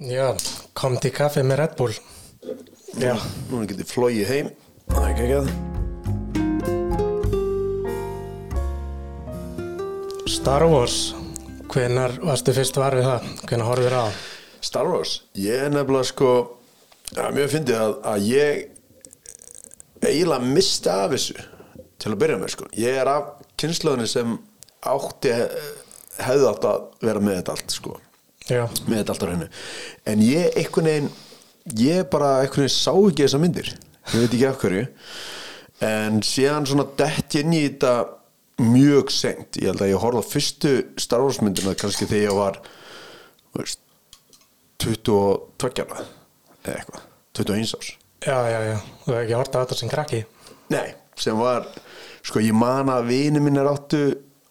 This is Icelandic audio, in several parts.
Já, kom til kaffi með Red Bull. Já, Núna getið flóið heim. Það er ekki ekki að Star Wars Hvenar varstu fyrst var við það? Hvenar horfður á? Star Wars? Ég er nefnilega sko er mjög fyndið að, að ég eiginlega misti af þessu til að byrja með sko. Ég er af kynnslóðinni sem átti hefði átt að vera með þetta allt sko Já, með þetta allt á hreinu. En ég einhvern veginn ég bara einhvern veginn sá ekki þessa myndir. Ég veit ekki af hverju. En síðan svona dett ég inn í þetta mjög sengt ég held að ég horfði á fyrstu Star Wars myndina kannski þegar ég var veist, 22 ára eða eitthvað. 21 árs. Já, já, já. Þú hefði ekki hort á þetta sem krakki? Nei, sem var sko ég man að vini minn er áttu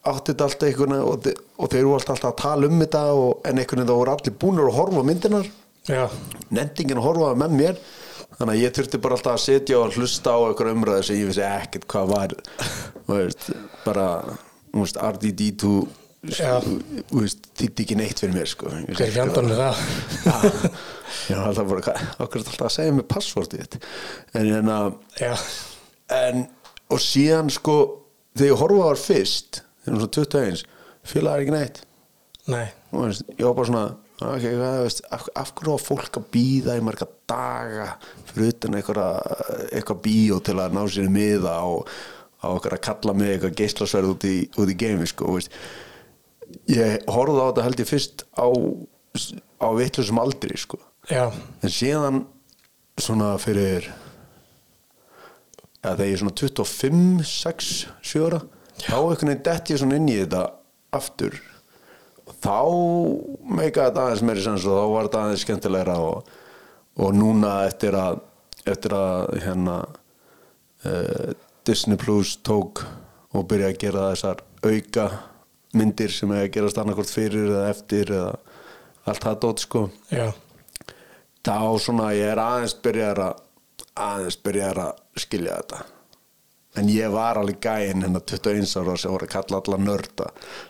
áttu þetta alltaf einhvern veginn og, þe- og þeir eru alltaf að tala um þetta og, en einhvern veginn þá voru allir búnir að horfa myndinar nendingin að horfa með mér þannig að ég þurfti bara alltaf að setja og hlusta á einhver umræði sem ég vissi ekkert hvað var. Veist, bara þú veist, RDD2 Já. þú veist, þýtti ekki neitt fyrir mér sko. Hver ekki fjandan er það? Já, alltaf bara, okkur alltaf að segja mér passvortið þitt. En hérna Já, en, og síðan sko þegar ég horfa á þar fyrst þegar hún svo 21, fílaði ekki neitt. Nei. Veist, ég var bara svona ok, hvað, veist, af, af hverju var fólk að býða í marga daga fyrir utan eitthvað, bíó til að ná sér miða og á okkar að kalla mig eitthvað geislasverð út í, í geimi sko, ég horfði á þetta held ég fyrst á, á vitlusum aldri sko. En síðan svona fyrir ja, þegar ég er svona 25, 6, 7 ára þá einhvern veginn dett ég svona inn í þetta aftur. Og þá meika þetta aðeins meiri sens og þá var þetta aðeins skemmtilegra og, og núna eftir að eftir að hérna uh, Disney Plus tók og byrja að gera þessar auka myndir sem að gerast annarkvort fyrir eða eftir eða allt það dót sko. Já, þá svona ég er aðeins byrjar að aðeins byrjar að skilja þetta en ég var alveg gæinn hérna 21 ára sem voru að kalla alla nörda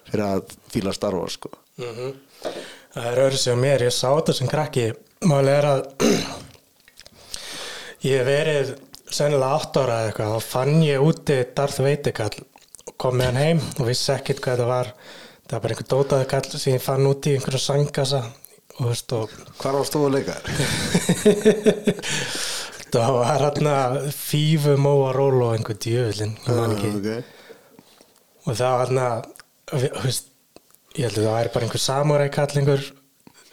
fyrir að fíla starfa sko. Það er öðru á mér. Ég sá þetta sem krakki. Máli er að Ég verið sennilega átt ára eða eitthvað. Þá fann ég úti Darth Vader kall og kom með hann heim og vissi ekkert hvað þetta var. Það var bara einhver dótaði kall sem ég fann úti í einhverju sangasa og og Hvar var stóðu leikar? það var hérna ról og einhver djöfullin ég man ekki. Okay. og það var hérna ég held að það væri bara einhver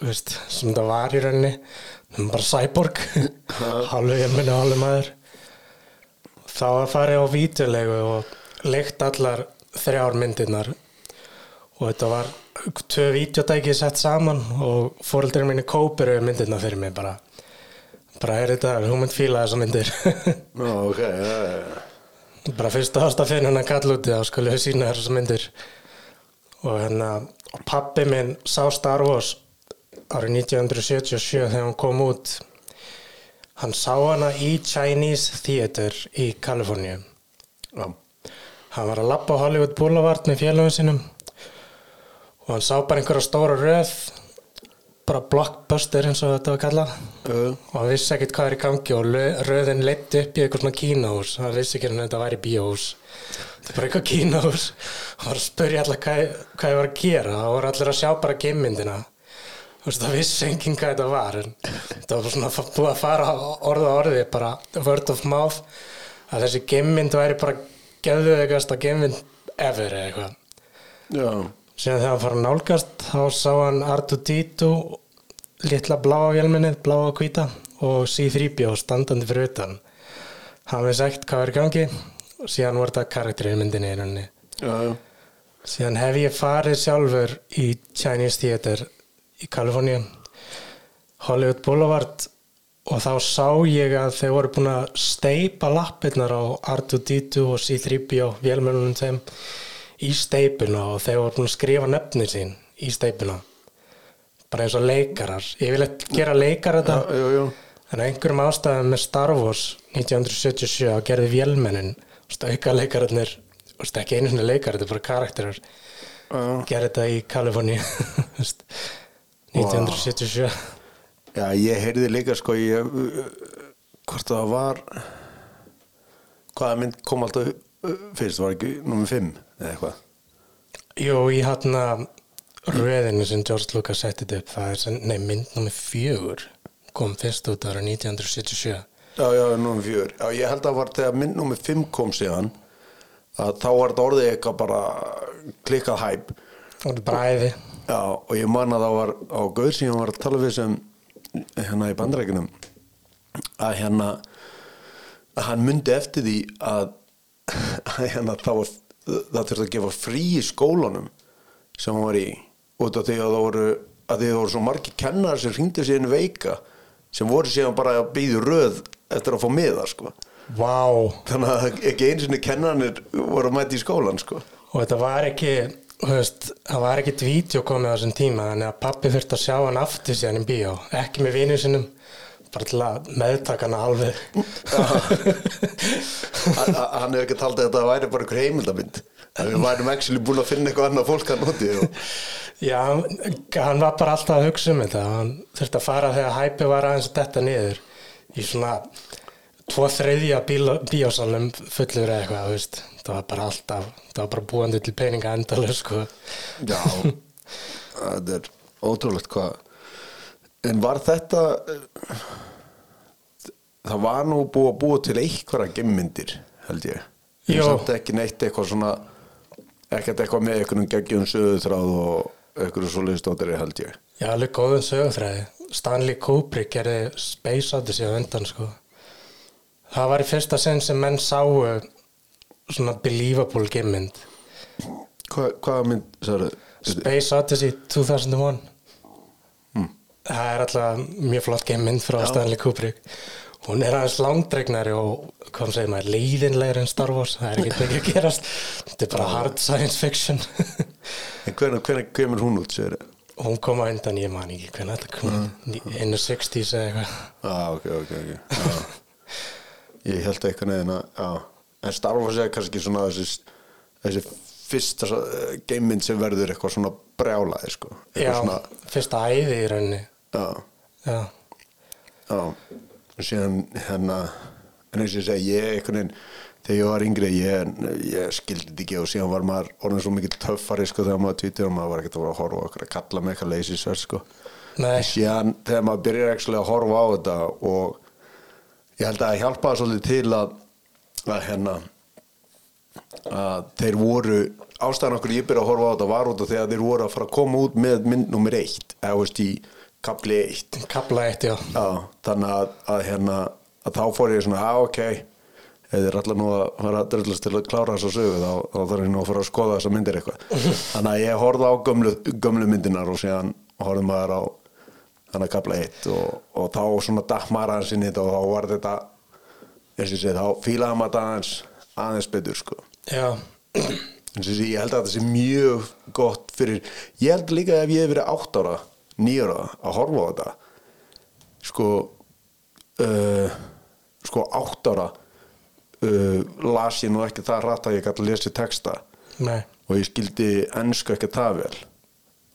veist, sem það var í rauninni. Það var bara cyborg. Halvu ég minni halvu maður. Þá að fara á vídeolegu og leikt allar þrjár myndirnar. Og þetta var tvö vídeotæki sett saman og fóreldur minni kópiru myndirna fyrir mig bara bara þetta, hún mynd fíla þessa myndir. Nó, ok, já, já, já. bara fyrst að ást að finna hennar kall úti skulle við sína þessar myndir. Og hérna og pappi minn sá Star Wars árið 1977 þegar hann kom út. Hann sá hana í Chinese Theater í Kaliforníu. Já. hann var að lappa á Hollywood Boulevard með félagum sínum. Og hann sá bara einhverja stóra röð bara blockbuster eins og þetta var kallað. Uh, og hann vissi ekkert hvað er í gangi og röðin leitt upp í eitthvað svona kínahús hann vissi ekki að þetta væri bíóhús. Þetta er bara eitthvað kínahús hann var að spyrja allar hvað, hvað ég var að gera. Það voru allir að sjá bara geimmyndina. Þú veist það vissi enginn hvað þetta var en það var svona búið að fara orða orði bara word of mouth að þessi geimmynd væri bara geðuðegast að geimmynd ever eitthvað. Já, síðan þegar hann fór að nálgast þá sá hann R2-D2 litla bláa vélminnið, bláa og hvíta og C-3PO standandi fyrir utan hann veist ekkert hvað er gangi og síðan var þetta karakterið myndinni í rauninni. já, já. síðan hef ég farið sjálfur í Chinese Theater í Kaliforníu Hollywood Boulevard og þá sá ég að þeir voru búin að steipa lappirnar á R2-D2 og C-3PO vélmennunum þeim í steipuna og þeir voru búin að skrifa nöfni sín í steipuna. Bara eins og leikarar. Ég vil ekki gera leikar þetta. Já, já, já. en einhverjum ástæðum með Star Wars 1977 að gerði vélmennin. Auka leikararnir ekki einu svona leikar, þetta er bara karakterar. Gerði þetta í Kaliforni 1977 Já, ég heyrði líka sko ég, hvort það var hvaða mynd kom alltaf fyrst, var ekki nummer 5 eða eitthvað Jú, í hann röðinu sem George Lucas setti þetta upp, það er sem, nei, mynd nummer fjögur kom fyrst út ára 1977. Já, já, nummer 4 Já, ég held að það var þegar mynd nummer 5 kom síðan að þá var þetta orðið eitthvað bara klikkað hæp Það var bara æði. Já, og ég man að það var á Gauð sem ég var að tala við sem hérna í bandrækjunum að hérna að hann myndi eftir því að, að hérna það var það þurfti að gefa frí í skólanum sem hann var í af því að það voru að það voru svo margi kennar sem hringdi inn veika sem voru síðan bara að býðu röð eftir að fá miða sko. Vá, þannig að ekki einu sinni kennarnir voru að mæta í skólan sko. Og þetta var ekki, veist, það var ekkit vídeo komið á þessum tíma, þannig að pappi þurfti að sjá hann aftur síðan í bíó, ekki með vinnu sinum, bara til að meðtaka hana alveg. hann hefur ekki taldið að þetta væri bara einhver heimildamind við værum actually búin að finna eitthvað annað fólk að noti og... Já, hann var bara alltaf að hugsa um þetta, hann þurfti að fara þegar hæpi var aðeins að detta niður í svona tvo þriðja bíósalum fullur eða eitthvað, veist, það var bara alltaf, það var bara búandi til peninga endalega, sko. já, þetta er ótrúlegt hvað en var þetta það var nú búið að búa til einhverja gemmyndir held ég en samt ekki neitt eitthvað svona ekkert eitthvað með einhvern geggjum söðutráð og einhverju svoleiðis stóttari held ég Já, alveg góðum sögufræði. Stanley Kubrick gerði Space Odyssey á undan, sko. Það var í fyrsta sinn sem menn sáu svona believable gimmynd. Hva, hvaða mynd sagði Space Odyssey 2001. Það er alltaf mjög flott gimmynd frá Stanley Kubrick. Hún er aðeins langdregnari og, hvað segir maður, leiðinlegri en Star Wars. Það er ekki ekki að gerast. Þetta er bara hard science fiction. en hvernig, hvernig kemur hún út sér Hún kom á undan, ég man ekki hvernig þetta kom. In the 60s eða eitthvað. ah, ok, ok, ok já. ég held eitthvað neðin að já. en Star Wars er kannski svona þessi, þessi fyrsta uh, gamemynd sem verður eitthvað svona brjálaði sko. Já, eitthvað svona, fyrsta æði í rauninni. já, Já, já og síðan hérna en eins og ég segi, ég einhvern veginn þegar ég var yngri, ég, ég skildi þetta ekki og síðan var maður orðin svo mikið töffari sko þegar maður tvítir og maður var ekkert að vera að horfa okkur að kalla mig eitthvað leysi sver sko. Nei, en síðan þegar maður byrjar ekki að horfa á þetta og ég held að það hjálpaði svolítið til að, að hérna að þeir voru ástæðan okkur ég byrja að horfa á þetta var út því að þeir voru að fara að koma út með mynd nummer eitt eða veist í kapli eitt. Kapla eitt, já. Já, þannig að, að hérna að þá fór ég svona, að ok eða þeir allar nú að fara að dröllast til að klára þessa sögu þá, þá þarf ég nú að fara að skoða þessa myndir eitthvað. Þannig að ég horfði á gömlu, gömlu myndinar og síðan horfði maður á þannig að kapla eitt og, og þá svona datt maður aðeins inn í þetta og þá var þetta eins og segi, þá fílaði maður aðeins aðeins betur sko. Já, eins og segi, ég held að þetta sé mjög gott fyrir, ég held líka ef ég hef verið átt ára, nýjara að horfa á þetta. Sko uh, sko átt ára uh, las ég nú ekki það rætt að ég gæti að lesa texta. Nei, og ég skildi ennsku ekki það vel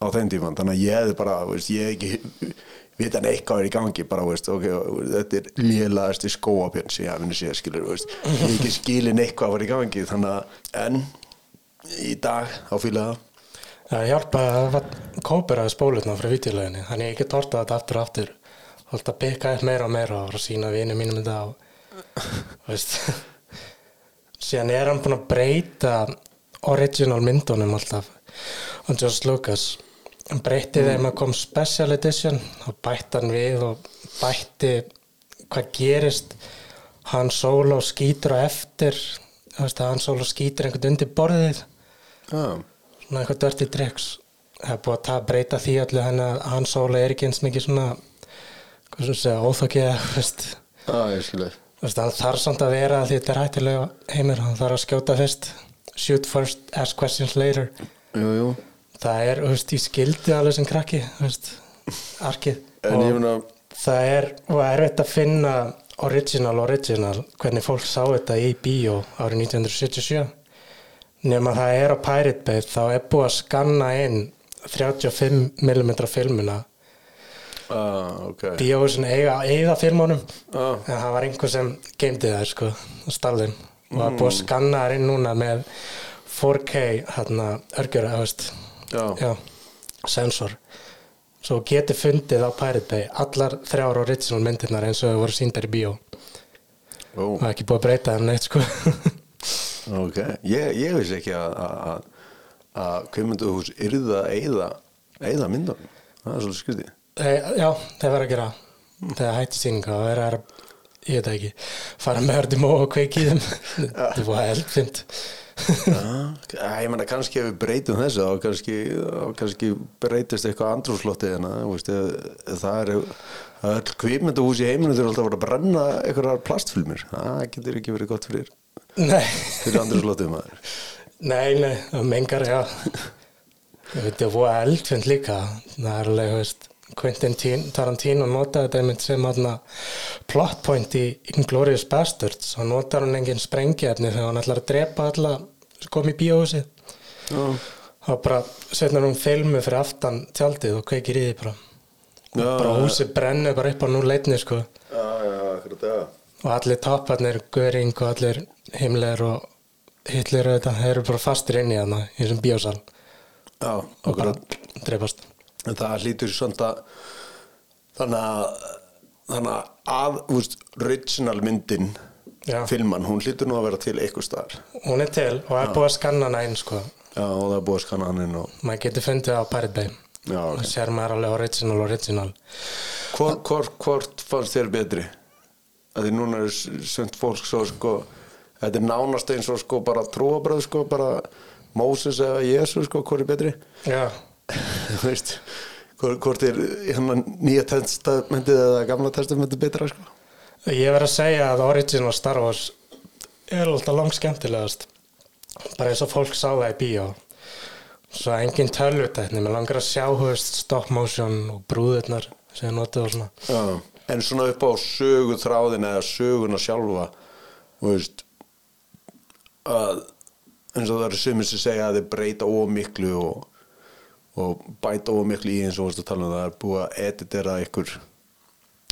á þeim tíman, þannig að ég hefði bara veist, ég ekki vita en eitthvað er í gangi. Bara, veist, ok, þetta er lélaðast í skóapjörn sem ég hafði séð skilur, veist, ég ekki skilin eitthvað var í gangi, þannig að en í dag á fíla það hjálpaði að það að spólutna frá vítjuleginni, þannig ég get horta þetta aftur og aftur, holdt að bygga upp meira og meira og sína vini mínum þetta og, veist, síðan er hann búinn að breyta original myndunum alltaf, og George Lucas, hann breytti þeim að kom special edition og bætti hann við og bætti hvað gerist. Hann solo skýtur á eftir. Hann solo skýtur einhvern undir borðið. Já, svona eitthvað dirty tricks. Það er búið að ta- breyta því allir hann að hann solo er ekki eins mikið svona hvað sem segja, óþokkið veist, hann þarf samt að vera því þetta er hættilega heimur, hann þarf að skjóta fyrst shoot first, ask questions later. Jú, jú. Það er, þú veist, ég skildi alveg sem krakki, þú veist, arkið. En og ég meina, það er, og erfitt að finna original, original, hvernig fólk sá þetta í bíó árið 1977 nema það er á Pirate Bay þá er búið að skanna inn 35mm filmuna. Ah, ok. Bíóhúsin eiga, eiga filmónum ah, en það var einhver sem geymdi það sko, stallin og það er búið að skanna þær inn núna með 4K hérna, örgjur, já, sensor. Svo geti fundið á Pirate Bay allar þrjár original myndirnar eins og þau voru síndar í bíó. Og ekki búið að breyta þeim neitt sko ok. Ég, ég vissi ekki að að- kveimundahús yrði að eyða eyða myndunum, það er svolítið skriði Þeir, já, það var að gera þegar hætti síninga og vera að ég veit það ekki, fara með hörðum og kveiki í þeim. Það var eldfind ég menna kannski ef við breytum þessu og kannski, kannski breytist eitthvað andrúslottið hérna veist, ef það er það er kvikmyndahús í heiminu þurfa alltaf að brenna einhverjar plastfilmir það getur ekki verið gott fyrir, fyrir andrúslottið maður. Nei, nei, það mengar já. Veit það var eldfind líka. Það er alveg, veist Quentin Tin- Tarantino notaði þetta einmitt sem plot point í Inglourious Bastards. Og notar hann engin sprengjaefni þegar hann ætlar að drepa alla sem kom í bíóhúsið Já, og bara setnar hún filmu fyrir aftan tjaldið og kveikir í því bara. Já, bara húsið brennur bara upp á nú leitni sko. Já, já, akkurat, já og allir topparnir, Göring og allir Himmler og Hitler og þetta, þeir eru bara fastir inn í hana í þessum bíósal. Já, og bara en það hlýtur að þannig að þannig að, þú veist, original myndin Já. filman, hún hlýtur nú að vera til eitthvað staðar. Hún er til og er búið að skanna hana einn sko. Já, og það er búið að skanna hann inn og maður getur fundið á Pirate Bay. Já, og ok. sér maður alveg original original. Hvort, hvort, hvort fannst þér betri? Að því núna er svönd fólk svo sko Þetta er nánast eins og sko bara trúabröð sko bara Móses eða Jésu sko hvort er betri? já, Þú veist hvort, er hérna nýja testamentið eða gamla testamentið betra sko? ég verð að segja að original Star Wars er alltaf langt skemmtilegast bara eins og fólk sá það í bíó svo engin tölvutækni mér langar að sjá veist, stop motion og brúðurnar sem ég notið og svona Já. En svona upp á sögu þráðin eða söguna sjálfa veist að eins og það eru sumir sem segja að þeir breyta ómiklu og, og bæta ómiklu í eins og að tala um það er búið að editera ykkur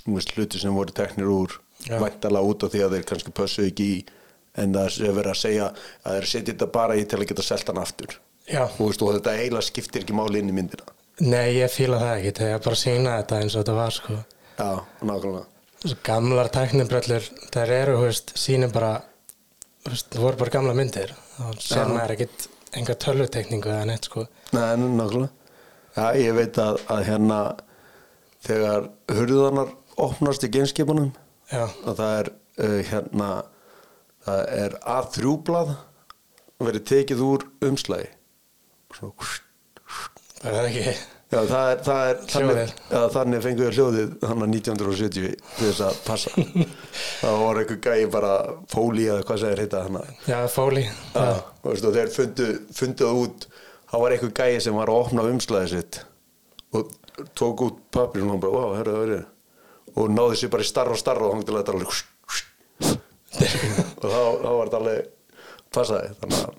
veist, hluti sem voru teknir úr Já. væntalega út af því að þeir kannski pössu ekki í en það er verið að segja að þeir setja þetta bara í til að geta selt hann aftur. Þú veist, og þetta eiginlega skiptir ekki máli inn í myndina. Nei ég fíla það ekki þegar ég bara sína þetta eins og þetta var sko Já, nákvæmlega. Svo gamlar tæknibröllur þær eru, þú veist, sýnir bara þú veist, það voru bara gamla myndir. Þá sér maður ekkit enga tölvutekningu eða neitt sko. Nei, nákvæmlega. Já, ég veit að, að hérna þegar hurðanar opnast í genskipunum og það er uh, hérna það er að þrjúblað verið tekið úr umslægi Svo, það er ekki Já, það er, það er þannig, já, þannig fengu við hljóðið hann 1970 til þess að passa. Það var einhver gæi bara fóli eða hvað segir heita hann já, fóli Já, og veistu, og þeir fundu, fundu út það var einhver gæi sem var að opna umslæðið sitt og tók út pappir og hann bara, wow, það er og náði sér bara í starra og starra og hann til að þetta alveg og þá, þá var þetta alveg passaði þannig að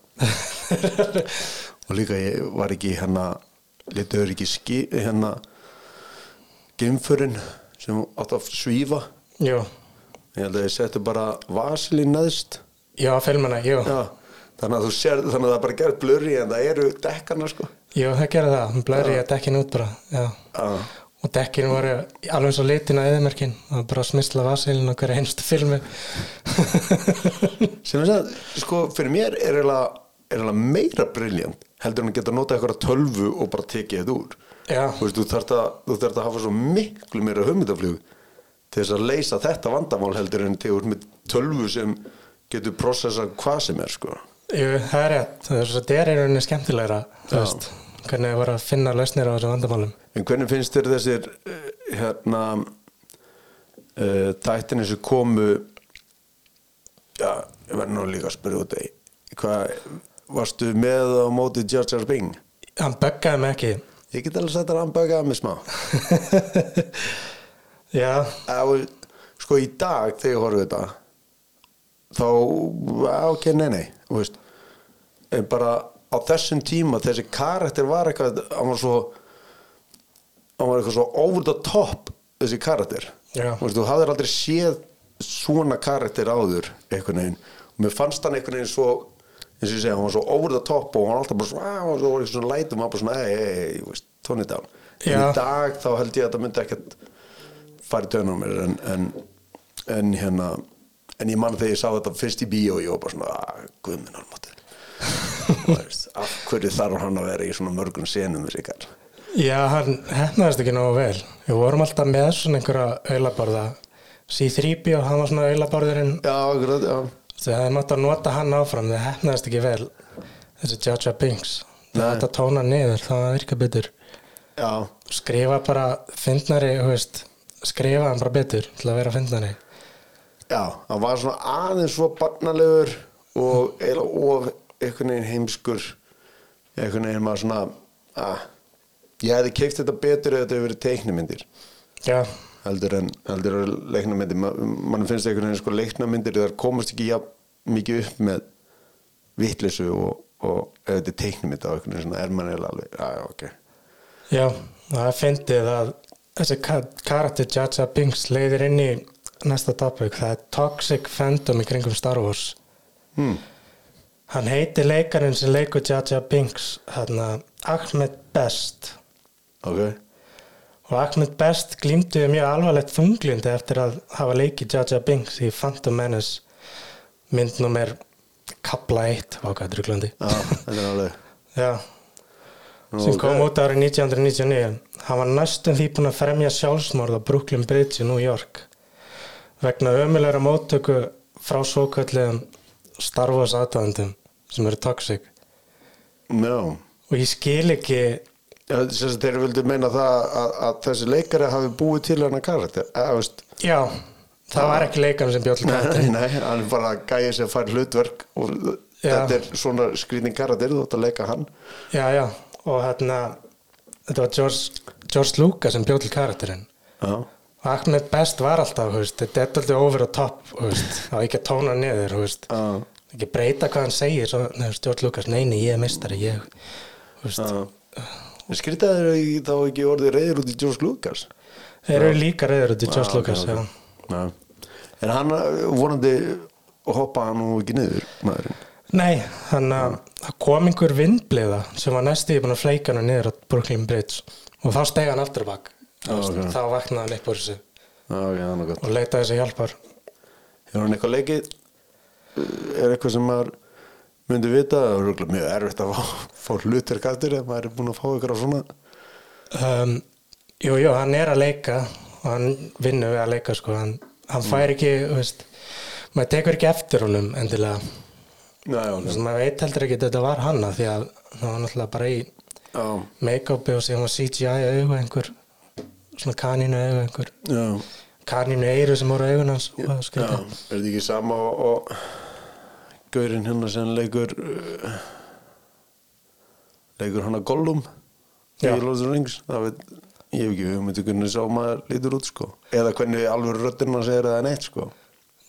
og líka ég var ekki hérna litur ekki ski, hérna gemfurinn sem átt að svífa. Jú, ég held að ég setti bara vasil í neðst. Já, filmuna, jú Já, þannig að þú sér þannig að það bara gerð blurri en það eru dekkarna sko. Jú, það gerir það, blöður ég dekkin út bara já, Já, og dekkin voru alveg svo litin að eðmerkin og bara smisla vasilin og hverja einstu filmi. Sem þess að sko fyrir mér er eiginlega er eiginlega meira briljant heldur en að geta notað eitthvað tölvu og bara tekið þetta úr. Já, Þú veist, þú þarft að, þú þarft að hafa svo miklu meira hugmyndaflug til þess að leysa þetta vandamál heldur en tegur með tölvu sem getur processa hvað sem er sko. Jú, það er rétt. Það er er í rauninni skemmtilegra þú veist, hvernig það voru að finna lausnir á þessu vandamálum. En hvernig finnst þér þessir uh, hérna uh, tættinni sem komu já, ég verði nú líka að spyrja út í hvað, varstu með á móti Jar Jar Bing? hann böggaði mig ekki. Ég get alveg sagt að hann böggaði mig smá. Já, Á, sko í dag þegar ég horfði þetta þá, ok, nei, nei þú veist, bara á þessum tíma þessi karakter var eitthvað hann var svo hann var eitthvað svo over the top þessi karakter. Já. þú, veist, þú hafðir aldrei séð svona karakter áður einhvern veginn. Og mér fannst hann einhvern veginn svo eins og ég segja, hann var svo over the top og hann var alltaf bara svona, "Ah", og svo var eitthvað svona lætum hann var bara svona, ei, ei, it down en í dag þá held ég að það myndi ekkert fara í tönum mér en, en, en hérna en ég man þegar ég sá þetta fyrst í bíó og ég var bara svona, að guðminn almátti veist, af hverju þarf hann að vera í svona mörgum senum Já, hann hefnaðist ekki nógu vel. Við vorum alltaf með svona einhverja auðlaborða. C3P og hann var svona auðlaborðurinn. Já, akkurat, já Það hefði mátt að nota hann áfram, það hefnaðist ekki vel. Þessi Jaja Binks. Það mátt að tóna niður, það virka betur. Já, Skrifa bara fyndnari, skrifa hann bara betur til að vera fyndnari. já, hann var svona aðeins svo barnalegur og eiginlega of einhvern veginn heimskur einhvern veginn maður svona að ég hefði keift þetta betur eða þetta hefur verið teiknumyndir Já, heldur en, heldur en leiknamyndir Ma, mann finnst einhvern veginn sko leiknamyndir þar komast ekki jafn mikið upp með vitleysu og, og ef þetta er teiknumynd á einhvern veginn er mann eiginlega alveg, já, já, ok já, það er fyndið að þessi ka karakter Jaja Binks leiðir inn í næsta topic, það er Toxic Fandom í kringum Star Wars. hmm. Hann heiti leikarinn sem leikur Jaja Binks, hérna Ahmed Best. ok, Og Ahmed Best glýmdi við mjög alvarlegt þunglindi eftir að hafa leikið Jaja Binks í Phantom Menace mynd nummer kapla 1 ákvæður glöndi. já, þetta er alveg Já, Nú, sem kom út árið 1999. Hann var næstum því búinn að fremja sjálfsmorð á Brooklyn Bridge í New York vegna ömulegra móttöku frá svokvöldlegum Star Wars aðdæðandum sem eru toxic. já Og ég skil ekki Já, þess að þeir vildu meina það að, að þessi leikari hafi búið til hana karakter veist, Já, það var ekki leikarinn sem bjóð til nei, nei, hann er bara gæði sem fær hlutverk og Já. þetta er svona skrýning karakter þú ætti að leika hann. Já, já, og hérna þetta var George, George Lucas sem bjóð til karakterinn. Og Ahmed Best var alltaf, veist, þetta er alltaf over the top, þú veist, það var ekki að tóna niður, ekki breyta hvað hann segir, svo, veist, George Lucas, nei, nei, ég er mistari, ég, þú veist, já skrýtaður þá ekki orðið reyður út í George Lucas? Þeir eru líka reyður út í George Lucas, já. Já. en hann uh, vonandi hoppa hann nú ekki niður maðurinn. Nei, þannig að það kom einhver vindbliða sem var næstu í búin að fleika hann niður á Brooklyn Bridge og þá steg hann aftur bak, Já, ok. þá vaknaði hann upp úr þessu. Já, ok, hann er gott. Og leitaði þessi hjálpar. Hefur hann eitthvað leikið? Er eitthvað sem maður myndi vita það er mjög erfitt að fá, fá hlutverk aftur ef maður er búin að fá ykkur á svona. Um, jú, jú, hann er að leika og hann vinnur við að leika sko. hann, hann fær ekki, þú veist maður tekur ekki eftir honum endilega. Veist, maður veit heldur ekki þetta var hann af því að það var náttúrulega bara í make-upi og síðan var CGI augu einhver svona kaninu augu einhver. Já, kaninu eiru sem voru skrítið. Er þetta ekki sama og, og gaurinn hérna sem leikur uh, leikur hann að Gollum Já. í Lord of the Rings. Það veit, ég hef ekki hugmyndu hvernig sá maður lítur út sko. Eða hvernig alveg röddinn hann segir eða neitt sko.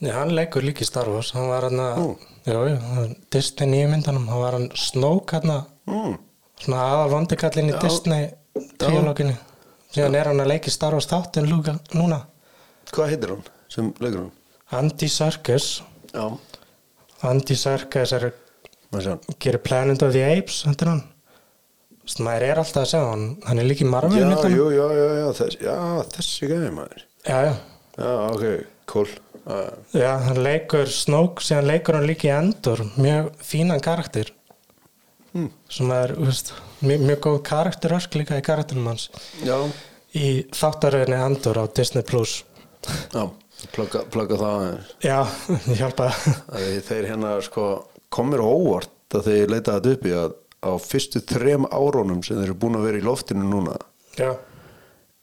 Nei, hann leikur líka í Star Wars. Hann var hann að, já, já, hann- Disney nýjumyndanum, hann var hann Snoke hann að, mm. svona aðal vondikallin í Já. Disney tríológinni síðan er hann að leika í Star Wars þáttin lúka núna. Hvað heitir hann sem leikur hann? Andy Serkis. Já, Andy Serkis er hann gerir Planet of the Apes þetta er hann. Maður er alltaf að segja hann. Hann er líka í Marvel Já, jú, já, já, já, þess, já, þessi gæði maður. Já, já, Já, ok, cool. Já, já, hann leikur Snoke síðan leikur hann líka í Endor. Mjög fínan karakter. Hmm. sem er veist, mjög, mjög góð karakterörk líka í karakterum hans. Já, í þáttaröðinni Endor á Disney Plus. Já plugga, plugga það aðeins. Já, ég hjálpa að þeir hérna sko komir óvart að þeir leita þetta upp í að á fyrstu þrem árónum sem þeir eru búin að vera í loftinu núna já,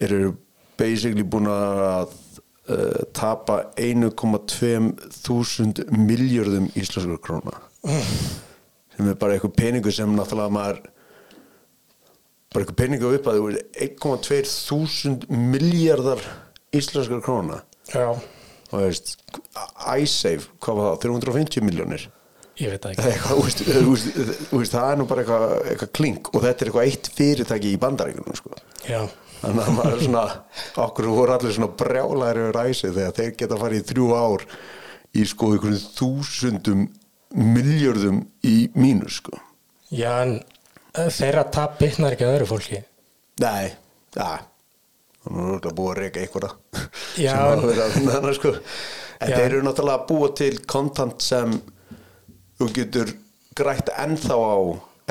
eru basically búin að uh, tapa 1,2 þúsund miljörðum íslenskur króna. Sem er bara eitthvað peningur sem náttúrulega maður bara eitthvað peningur upp að 1,2 þúsund miljardar íslenskar króna iSave, hvað var það, 350 miljónir ég veit það Það, ekki það er nú bara eitthvað, eitthvað klink. Og þetta er eitthvað eitt fyrirtæki í bandaríkunum sko. þannig að maður er svona okkur voru allir svona brjálæri við ræsi þegar þeir geta farið í þrjú ár í sko einhverjum þúsundum miljörðum í mínus sko. Já, en eh, þeirra tap bitnar ekki að öðru fólki. Nei, já Þannig er örugglega búið að reyka einhverja Já, sem að vera þannig sko. En þeir eru náttúrulega að búa til kontant sem þú getur grætt ennþá á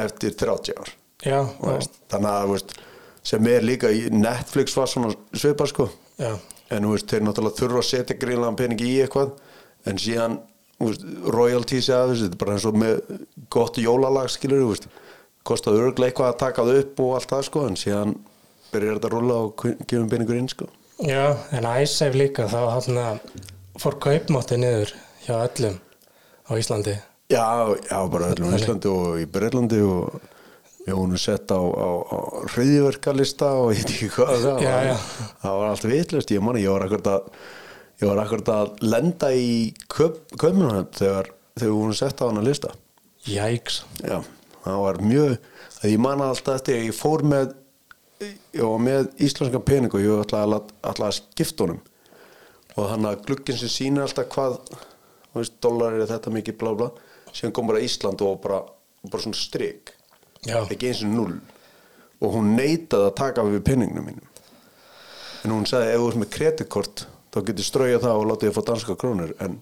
eftir 30 ár. Já, veist, þannig að veist, sem er líka í Netflix var svona svipar sko. Já, en veist, þeir náttúrulega þurfa að setja greinlega pening í eitthvað. En síðan royalties eða þetta er bara eins og með gott jólalag skilur þú veist. Kostaði örglega eitthvað að taka það upp og allt það sko en síðan byrjar þetta að rúlla og gefum peningur inn sko já, en æsef líka þá hann að fór kaupmátti niður hjá öllum á Íslandi. Já, já, bara öllum í Íslandi og í Breitlandi og við vorum sett á, á, á hriðjverkalista og ég veit ekki hvað það Já, var já. það var allt vitlust, ég manni, ég var akkurat að ég var akkurat að lenda í köpmunum þegar þegar við vorum sett á hana lista Jæks. Já, það var mjög að ég man alltaf eftir að ég fór með ég var með íslenska pening og ég ætlaði að, ætlaði að skipta honum. Og þannig að glugginn sem sýnir alltaf hvað dólar er þetta mikið blá blá síðan kom bara Ísland og bara, bara svona strik. Já, ekki eins og null og hún neitaði að taka við penningnum mínum. En hún sagði ef þú ert með kreditkort þá getur strauja það og láta ég fá danska krónur. En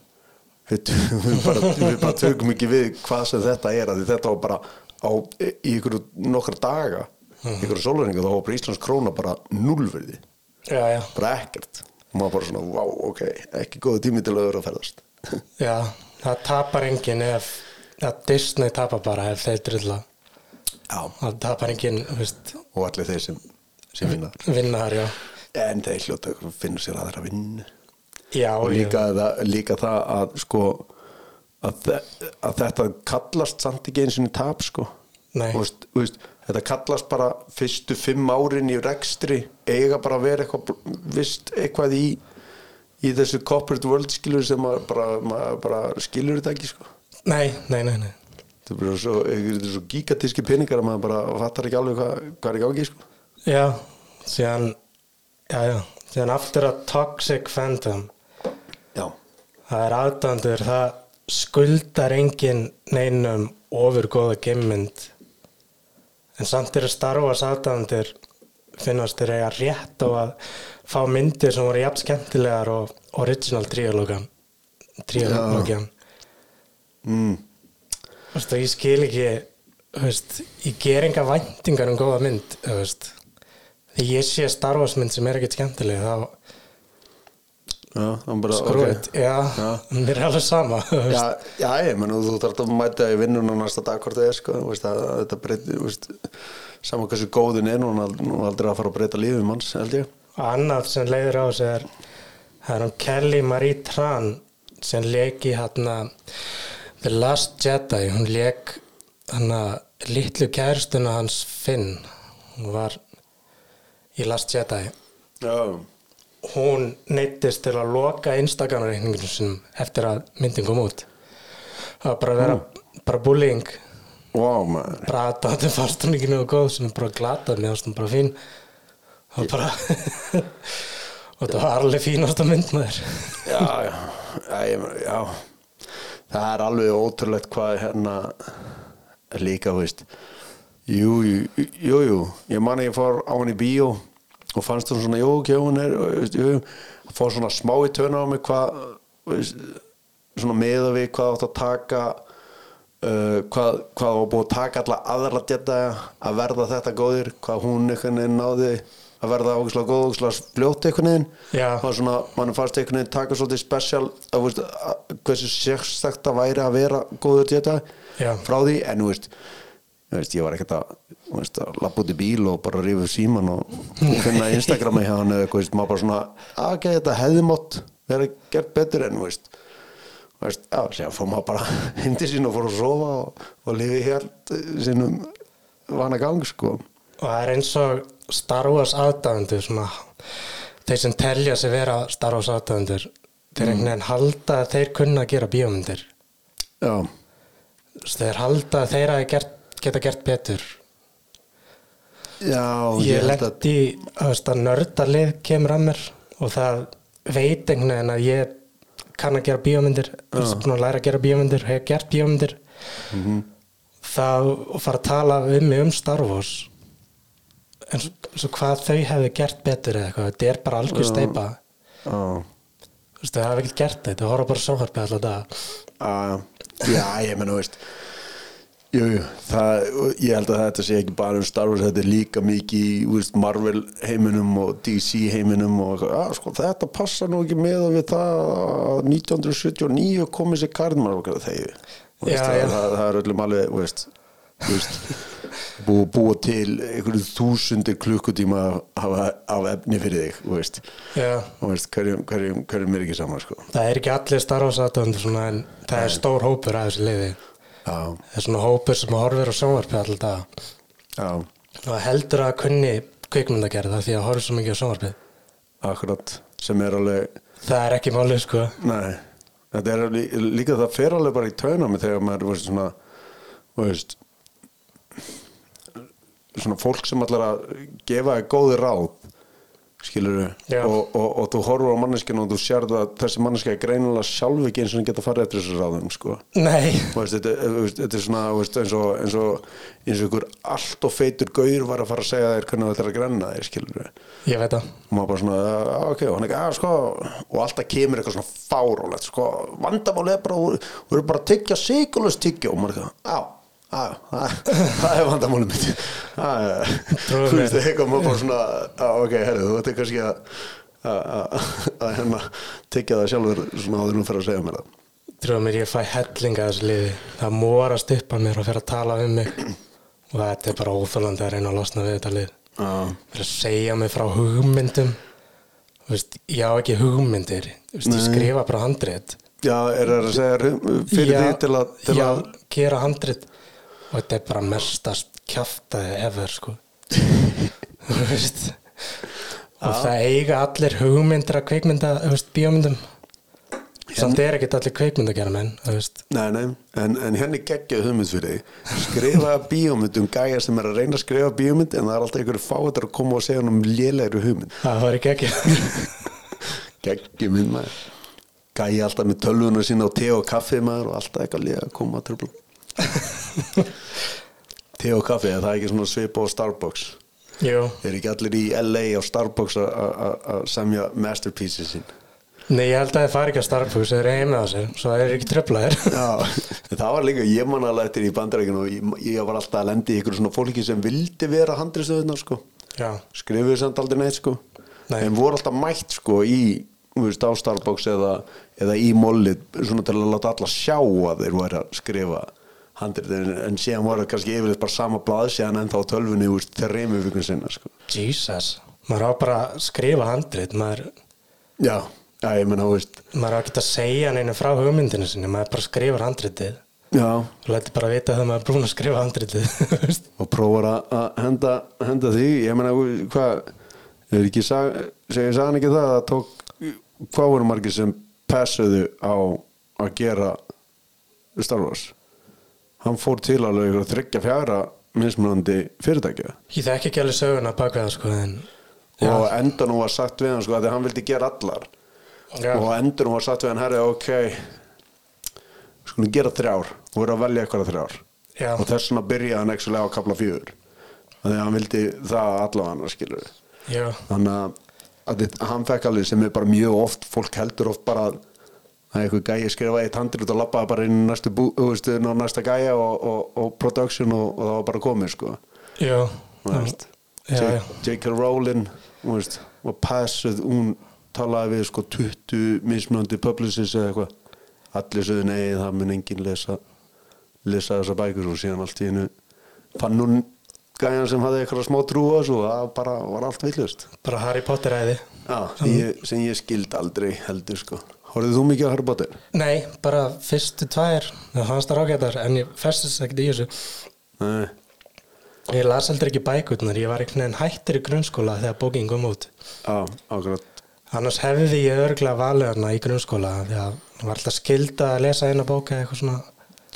við, við, bara, við bara tökum ekki við hvað sem þetta er að þetta var bara á, í ykkur nokkra daga ykkur sólaringa þá var bara Íslands króna bara nullverði já, já, bara ekkert. Og maður bara svona, wow, ok, ekki góðu tími til að vera að ferðast. Já, það tapar enginn ef, að Disney tapar bara ef þeir drilla. já, Það tapar enginn, veist, og allir þeir sem, sem vinna. Vinnar, já. en þeir hljóta að finna sér aðra vinn Já, og já. líka, það, líka það að sko að, að þetta kallast samt ekki eins og tap sko. Nei. Þú veist, veist, þetta kallast bara fyrstu fimm árin í rekstri eiga bara að vera eitthvað vist eitthvað í í þessu corporate world skilur sem maður bara, maður bara skilur þetta ekki sko. Nei, nei, nei, nei. þetta er bara svo, svo gigantíski peningar að maður bara fattar ekki alveg hvað, hvað er í gangi sko. Já, síðan, já, já, síðan aftur að Toxic Fandom, já, það er aðdándur, það skuldar enginn neinum ofur góða gemmynd, en samt eru Star Wars aðdándur finnast þeir eiga rétt á að fá myndir sem voru jafn skemmtilegar og original tríológan, tríológan. mm, Þú veist, og ég skil ekki, veist, ég ger enga væntingar um góða mynd. Þegar ég sé Star Wars mynd sem er ekkert skemmtileg, þá já, hann bara skrúið, já, Já. mér er alveg sama. Já, já, ég menn þú þarf að mæta í vinnuna næsta dag hvort það er sko, veist, að, að þetta breyti, þú veist, saman hversu góðin er, hún er nú aldrei að fara að breyta lífið manns, held ég. Annað sem leiður á þessu er, það er hún Kelly Marie Tran sem leik í hérna The Last Jedi, hún leik hérna litlu kærstuna hans Finn, hún var í Last Jedi. Já, hún neittist til að loka Instagram-reikninginu sinum eftir að myndin kom út. Það var bara að vera bara bullying. Wow, bara að þetta fannst hún ekki nefnir góð sem bara glatað mér fannst hún bara fín. Það var bara og þetta var alveg fínasta mynd maður. Já, já, já, ég, já, það er alveg ótrúlegt hvað hérna líka, þú veist, jú, jú, jú, jú, ég man að ég fór á hann í bíó og fannst hún svona, jú, ok, hún er, fór svona smá í töna á mig hvað, svona meða við hvað átt að taka uh, hvað, hvað var búið að taka alla aðra djetta að verða þetta góðir, hvað hún einhvern veginn náði að verða ógæslega góð, ógæslega fljótt einhvern veginn. Já. var svona, mann fannst einhvern veginn taka svolítið spesial að, veist, hversu sérstakt að væri að vera góður djetta frá því, en þú veist ég var ekkert að, að lappa út í bíl og bara upp síman og finna Instagrami hjá hann eða eitthvað, maður bara svona "Ah, ok, þetta hefði mátt vera gert betur en, veist. Veist, já, sér fór maður bara hindi sín og fór að sofa og, og lifi helt sínum vana gang, sko. Og það er eins og Star Wars aðdæðendur svona, þeir sem telja sig vera Star Wars aðdæðendur þeir einhvern veginn halda að þeir kunna að gera bíómyndir. Já, þeir halda að þeir gert, geta gert betur Já, ég að lendi þú að nördalið kemur að mér og það veit einhvern veginn að ég kann að gera bíómyndir þú að læra að gera bíómyndir hef gert bíómyndir. Mhm. það og fara að tala um mig um Star Wars en svo, hvað þau hefði gert betur eða eitthvað, þetta er bara algjör steipa þú veist, þau hafa ekki gert þetta, þau horfa bara sjónvarpið alltaf dag já, já, ég menn, þú veist Jú, jú, það, ég held að þetta sé ekki bara um Star Wars, þetta er líka mikið í veist, Marvel heiminum og DC heiminum og að, sko, þetta passar nú ekki með við það að 1979 komið sér karnmar og þegar það, það, er öllum alveg, veist, veist búið búa til einhverju þúsundir klukkutíma af, af efni fyrir þig, veist. Hverjum, hverjum, hverjum er ekki saman, sko. Það er ekki allir Star Wars en það er stór hópur að þessu liði það er svona hópur sem horfir á sjónvarpið alltaf og heldur að kunni kvikmyndagerða því að horfa svo mikið á sjónvarpið. Akkurat sem er alveg það er ekki málið sko. Nei, þetta er lí, líka það fer alveg bara í tauna með þegar maður veist, svona, veist, svona fólk sem allar að gefa góði ráð skilur Já. og, og, og þú horfur á manneskinu og þú sér það að þessi manneski er greinilega sjálf ekki eins og hann geta farið eftir þessu ráðum sko. nei, Og veist, þetta, þetta er svona veist, eins, og, eins, og, og ykkur allt og feitur gaur var að fara að segja þér hvernig þetta er að grenna þér skilur ég veit það. Og maður bara svona, "Já, ok, og hann ekki, að sko. Og alltaf kemur eitthvað svona fárólegt sko, vandamáli er bara þú eru bara að tyggja sigurlust tyggja og maður ekki, á, á, það er vandamáli mitt. Trúðu þú veist, maður bara svona á, ok, herri, þú veit kannski að hérna tyggja það sjálfur svona áður nú fyrir að segja mér það. Trúið mér ég fæ hellinga þessu liði. Það morast upp að mér og fer að tala um mig. Og þetta er bara óþólandi að reyna að losna við þetta lið. Fyrir að segja mig frá hugmyndum. Veist, ég á ekki hugmyndir. Veist, ég skrifa bara handrit. Já er það að segja fyrir því til að, til já, að gera handrit og þetta er bara mestast kjaftaði ever sko. Og það eiga allir hugmyndir að kveikmynda, bíómyndum. Samt er ekkert allir kveikmynda gera menn, Nei, nei, en, en henni geggjaði hugmynd fyrir þig. Skrifa bíómynd um gæja sem er að reyna að skrifa bíómynd en það er alltaf einhverju fáið að koma og segja um lélegri hugmynd. Það var ekki ekki geggjum mynd maður. Gæja alltaf með tölvuna sína og te og kaffi maður og alltaf eitthvað lélega að koma að tröfla te og kaffi, er það ekki svona svipa á Starbucks? Jú, er ekki allir í LA á Starbucks að- semja masterpieces sín? Nei ég held að það fari ekki að Starbucks þeir eru heima á sér, svo það er ekki tröflaðir það var líka, ég man alveg eftir í bandarækinu og ég, ég var alltaf að lendi í ykkur svona fólki sem vildi vera handriðstöðunar sko. Já, skrifuðu samt aldrei neitt sko. Nei. en voru alltaf mætt sko í þú veist, á Starbucks eða, eða í mollið svona til að láta alla sjá að þeir voru að skrifa handrið en, en síðan voru kannski yfirleitt bara sama blað síðan ennþá á tölvunni úr þrejum vikun sinna sko. Jesus. Maður á bara að skrifa handrit maður, já, já, ég menna, maður á ekki að segja neina frá hugmyndinu sinni, maður bara skrifar handritið. Já, og læti bara vita þegar maður er búin að skrifa handritið og prófar að að henda, henda því. Ég meina, hvað er ekki, sag, segir sagan ekki það að tók, hvað voru margir sem passuðu á að gera Star Wars hann fór til alveg ykkur þryggja fjara mismunandi fyrirtækja. Ég þekki ekki alveg söguna það sko en og endur nú var sagt við hann sko að hann vildi gera allar. Já. og endur nú var sagt við hann herri ok skulum gera þrjár. Og voru að velja eitthvað þrjár. Já. og þess vegna byrjaði hann ekki á kapla fjögur. Þannig að hann vildi það allavega skilur já, þannig að, að hann fekk alveg sem er bara mjög oft fólk heldur oft bara að það er eitthvað gæja skrifa eitt handrit og lappaði bara inn í næstu bú, þú veist, næsta gæja og, og, og production og, og það var bara komið sko. Já, veist. já, já. J.K. Rowling veist, og passuð hún talaði við sko 20 mismunandi publicist eða eitthvað. Allir sögðu nei það mun enginn lesa lesa þessa bækur. Og síðan allt í hennu fann hún gæjan sem hafði eitthvað smá trú á þessu og það bara var allt villust bara Harry Potter æði Já, sem ég, sem ég skild aldrei heldur sko Horfðu þú mikið á Harry Potter? nei, bara fyrstu tvær. Það fannst það rákjættar en ég festist ekkert í þessu. Nei, ég las aldrei ekki bækurnar, ég var einhvern veginn hættir í grunnskóla þegar bókin kom út. Á, ákvæmt annars hefði ég örglega valið hana í grunnskóla því að það var alltaf skilda að lesa eina bóka eitthvað svona.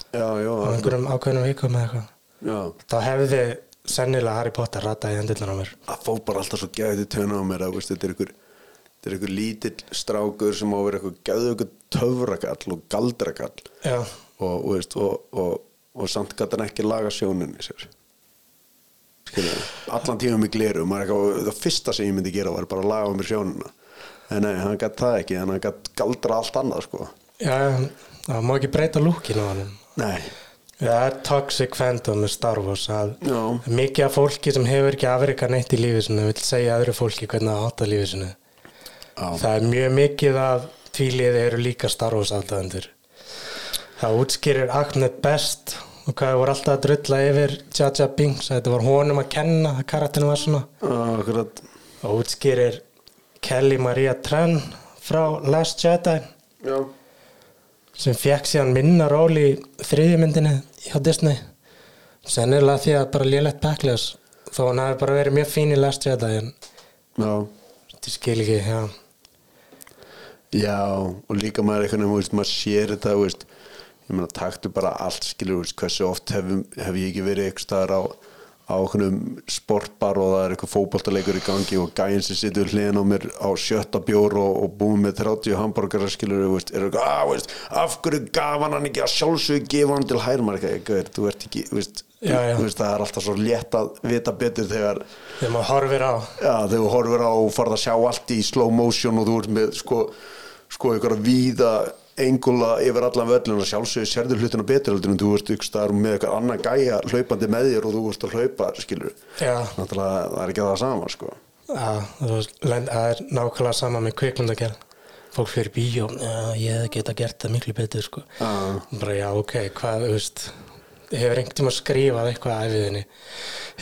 Já, já, á einhverjum ákveðnum vikum eða eitthvað. Já, þá hefði sennilega Harry Potter rataði í hendurnar á mér. Það fór bara alltaf svo gæði töna á mér að veist, þetta er ykkur þetta er ykkur lítill strákur sem á að vera ykkur gæðu ykkur töfrakall og galdrakall. Og, og, veist, og, og, og samt gæti hann ekki laga sjóninni sér. Skilur allan tíma gleru eitthvað, það fyrsta sem ég myndi gera var bara að laga mér sjónina. En nei, hann gæti það ekki hann gæti galdra allt annað sko. Já, það má ekki breyta lúkinu á hann nei, Það er toxic fandom með Star Wars að mikið af fólki sem hefur ekki afrika neitt í lífið sinu vil segja öðru fólki hvernig það átta lífið sinu. Það er mjög mikið af tvíliði eru líka Star Wars aðdæðandur það útskýrir Ahmed best og hvað voru alltaf að drulla yfir Jar Binks, þetta var honum að kenna að karatinu var svona. Akkurat. Og útskýrir Kelly Maria Tran frá Last Jedi já, sem fekk síðan minna ról í þriðjumyndinni hjá Disney. Sennilega því að bara lélegt backlash þó hann hafi bara verið mjög fín í Last Jedi en já. þetta skil ekki, já Já, og líka maður eitthvað veist, maður sér þetta, veist, ég meina, taktu bara allt, skilur, veist, hversu oft hef, hef ég ekki verið eitthvað staðar á, á sportbar og það er eitthvað fótboltaleikur í gangi og gæinn sem situr hliðin á mér á sjötta bjór og, og búið með 30 hambúrgara, skilur, er eitthvað, að, veist, af hverju gaf hann ekki að sjálfsög gefa hann til hærmarka, þú ert ekki, veist, Já, já. Veist, það er alltaf svo létt að vita betur þegar þegar maður horfir á Já, þegar þú horfir á og farð að sjá allt í slow motion og þú ert með sko, sko ykkur að víða engula yfir allan völlin og sjálfsögur sérður hlutina betur heldur en þú ert ykkur staðar með eitthvað annað gæja hlaupandi með þér og þú ert að hlaupa skilur, já, náttúrulega það er ekki það sama sko. Já veist, það er nákvæmlega sama með kvikmyndagerð. Fólk fyrir bíó, ég geta gert það miklu betur sko. Já. bara já, ok, hvað, þú veist hefur einhvern tíma skrifað eitthvað að æfiðinni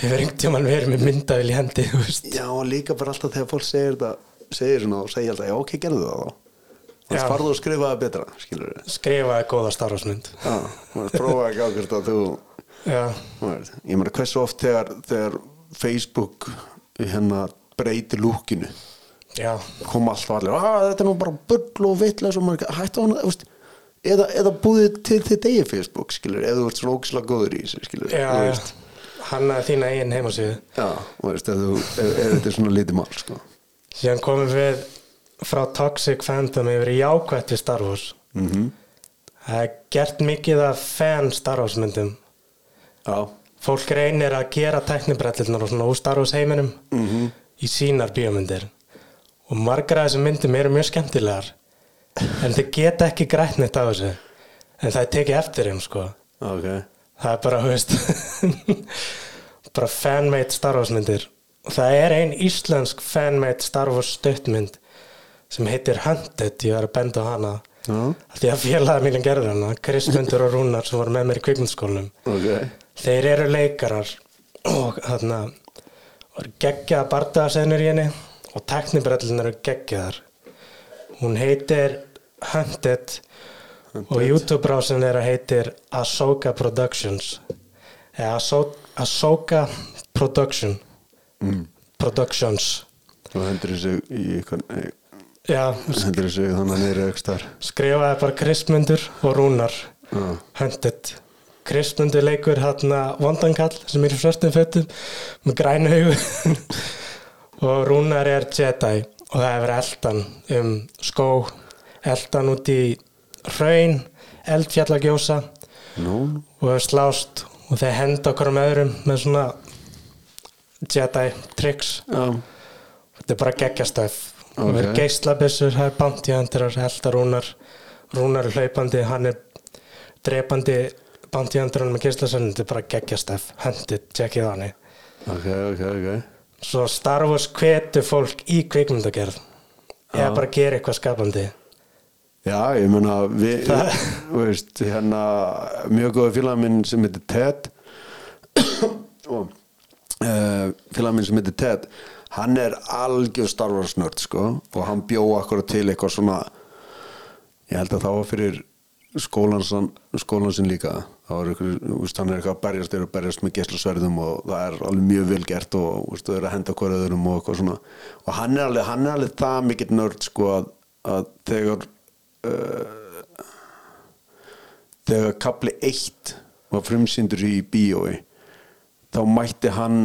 hefur einhvern tíma verið með myndaðil í hendi, þú veist? Já, líka bara alltaf þegar fólk segir þetta segir svona og segir alltaf, já ok, gerðu það þá Þannig farðu að skrifa það betra, skilur skrifaði góða starfsmynd. Já, maður prófa ekki ákvæmst að þú ég meina hversu oft þegar, þegar Facebook hérna breytir lúkinu? Já, kom alltaf allir, að þetta er nú bara bull og vitlega og maður hætti á hana veist, eða, eða búið til þitt eigi Facebook skilur, eða þú ert ógislega góður í þessu skilur, já, hann að þína eigin heimasíðu. Já, þú veist, þú, ef, ef þetta er svona lítið mál sko. síðan komum við frá toxic fandom yfir í jákvætt við Star Wars. Mm það er gert mikið af fan Star Wars myndum. Já, fólk reynir að gera teknibrellirnar og svona úr Star Wars heiminum Mhm. í sínar bíómyndir. Og margar af þessum myndum eru mjög skemmtilegar en þau geta ekki grætt neitt af þessu. En það er tekið eftir þeim sko. Ok. Það er bara, veist bara fanmade Star Wars myndir. Og það er ein íslensk fanmade Star Wars stuttmynd sem heitir Hunted, ég var að benda á hana. Af því að félagið mínum gerði hana Kristmundur og Rúnar sem voru með mér í kvikmyndskólanum ok. Þeir eru leikarar og þarna var geggjaða bardaðasenur í henni og teknibrellin eru geggjaðar. Hún heitir Hunted, og YouTube-brásin er að heitir Ahsoka Productions. Eða Ahso- Ahsoka Production. Mm. Productions. Og hendur þessu í eitthvað já, þar skrifaði bara Kristmundur og Rúnar Hunted. Kristmundur leikur hérna vondankall sem er í svörstum fötum með grænu hugu og Rúnar er Jedi og það hefur eldan um skó eldan út í hraun eldfjallagjósa nú, og hefur slást og þeir henda okkur um öðrum með svona Jedi tricks. Já, þetta er bara geggjastöf Ok. og verður geislabissur, það er hunterar elda Rúnar Rúnar er hlaupandi, hann er drepandi hunterar með geislasönn þetta er bara geggjastöf, hendið, tjekkið hann ok, ok, ok. Svo Star Wars hvetur fólk í kvikmyndagerð. Eða bara gera eitthvað skapandi. Já, ég meina við, þú veist, hérna mjög góða félag minn sem heitir Ted. Og uh, félag minn sem heitir Ted hann er algjör Star Wars nörd sko og hann bjó akkurat til eitthvað svona ég held að það var fyrir skólansin, skólansin líka. Eitthvað, þú veist, hann er eitthvað að berjast þeir eru að berjast með geslusverðum og það er alveg mjög vel gert og veist, þau eru að henda hver öðrum og eitthvað svona. Og hann er alveg, hann er alveg það mikill nörd sko að, að þegar uh, þegar kapli 1 var frumsýndur í bíói þá mætti hann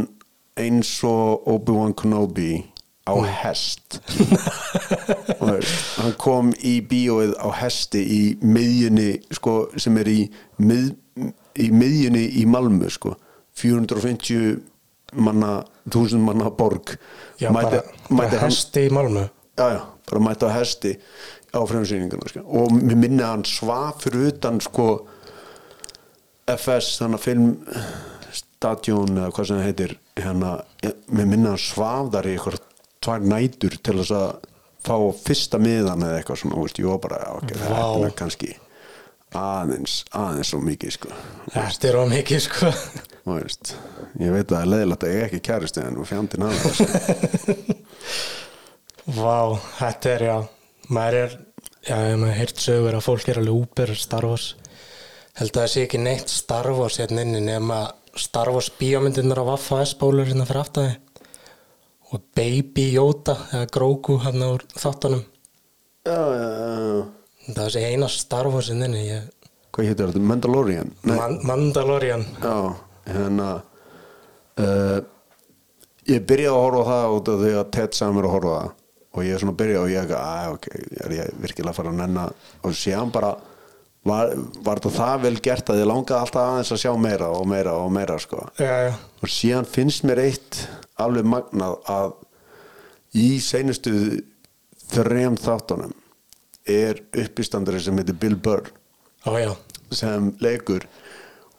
eins og Obi-Wan Kenobi á hest. Og veist, hann kom í bíóið á hesti í miðjunni sko, sem er í, mið, í miðjunni í Malmö sko, 450 manna, 1000 manna borg. Já, mætti, bara, mætti bara hesti í Malmö. Já, já, bara mætti á hesti á fremsýningarna sko. og mér minni að hann svaf fyrir utan sko FS, þannig að film stadjón eða hvað sem það heitir hérna, mér minni að hann svaf þar í eitthvað tvær nætur til þess að fá fyrsta miðan eða eitthvað svona, veist, ég var bara ok, Vá. þetta er kannski aðeins, aðeins svo mikið sko Þetta er á mikið sko veist, ég veit að það er leðilegt að ég ekki kæristu en þú aðeins sko. Vá, þetta er já maður er, já, maður heyrt sögur að fólk er alveg úper Star Wars held að það sé ekki neitt Star Wars hérna inni nema Star Wars bíómyndirnar á Vaffa S-bólur hérna fyrir aftæði og Baby Yoda eða Grogu hérna úr þáttunum. Já, já, já það sé eina Star Wars hérna inni ég, hvað heitir þetta, Mandalorian? Man Mandalorian. Já, hérna uh, ég byrjaði að horfa á það út af því að Ted sagði mér að horfa á það. Og ég er svona að byrja og ég ekki, að ok, er ég virkilega að fara að nenna? Og síðan bara var, var þetta það vel gert að ég langaði alltaf aðeins að sjá meira og meira og meira sko? Já, já, og síðan finnst mér eitt alveg magnað að í seinustu þrem þáttunum er uppistandari sem heitir Bill Burr. Ó já. Sem leikur.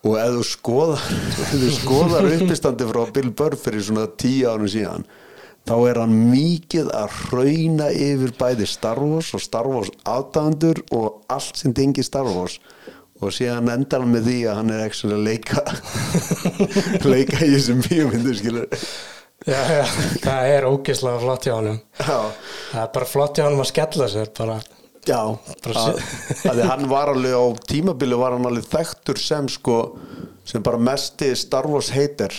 Og ef þú skoðar skoðar uppistandi frá Bill Burr fyrir svona tíu árum síðan þá er hann mikið að hrauna yfir bæði Star Wars og Star Wars aðdæðandur og allt sem tengi Star Wars. Og síðan endar hann með því að hann er ekki að leika leika í þessum bíómyndu skilur Já, já, það er ógeðslega flott hjá já, það er bara flott hjá honum að skella sér bara, já að því hann var alveg á tímabili var hann alveg þekktur sem sko sem bara mesti Star Wars heitir